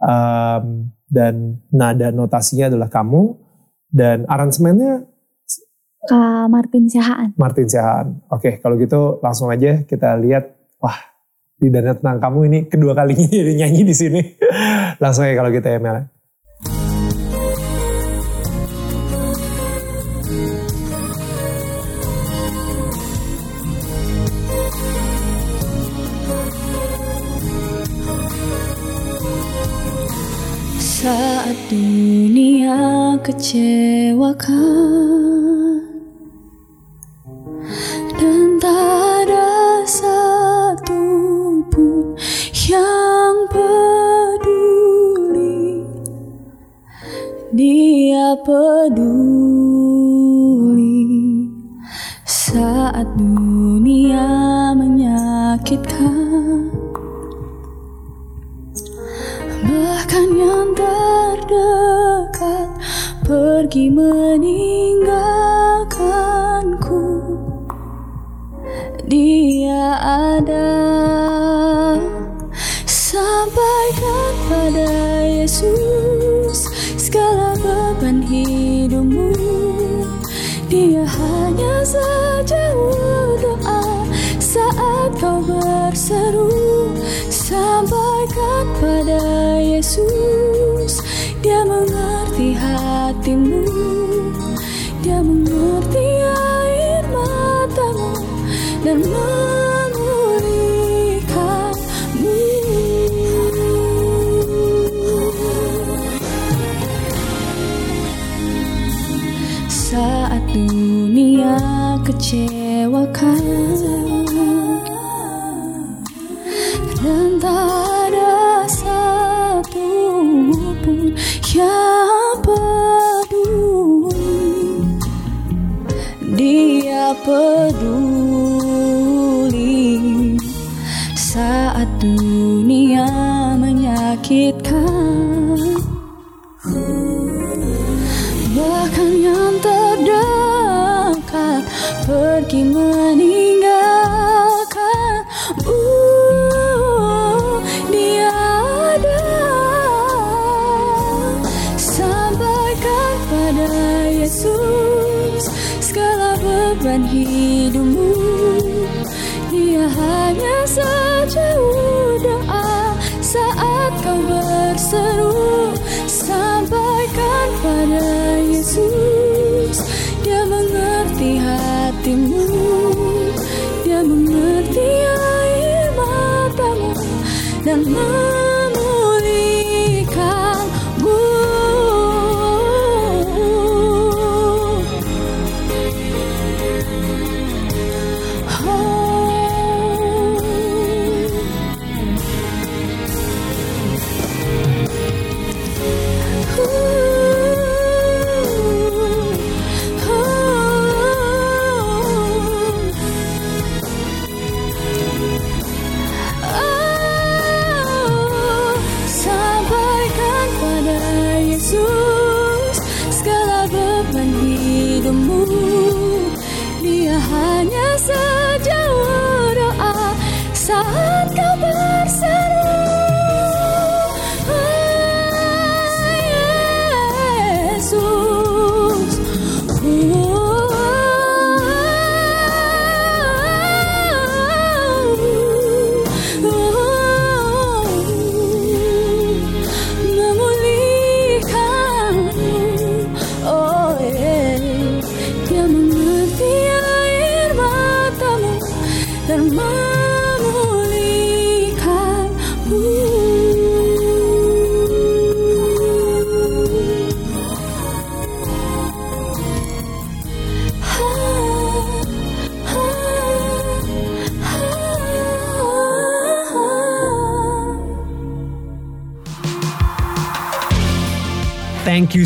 S1: um, dan nada notasinya adalah kamu dan aransemennya
S2: Kak Martin Siahaan.
S1: Martin Siahaan. Oke, kalau gitu langsung aja kita lihat. Wah, di dana tentang kamu ini kedua kalinya jadi nyanyi di sini. langsung aja kalau gitu ya Mel.
S2: Saat dunia kecewakan. Dan tak ada satu pun yang peduli. Dia peduli Saat dunia pergi meninggalkanku. Dia ada. Sampaikan pada Yesus Segala beban hidupmu. Dia hanya sejauh doa Saat kau berseru. Sampaikan pada Dan tak ada satu pun yang peduli Dia peduli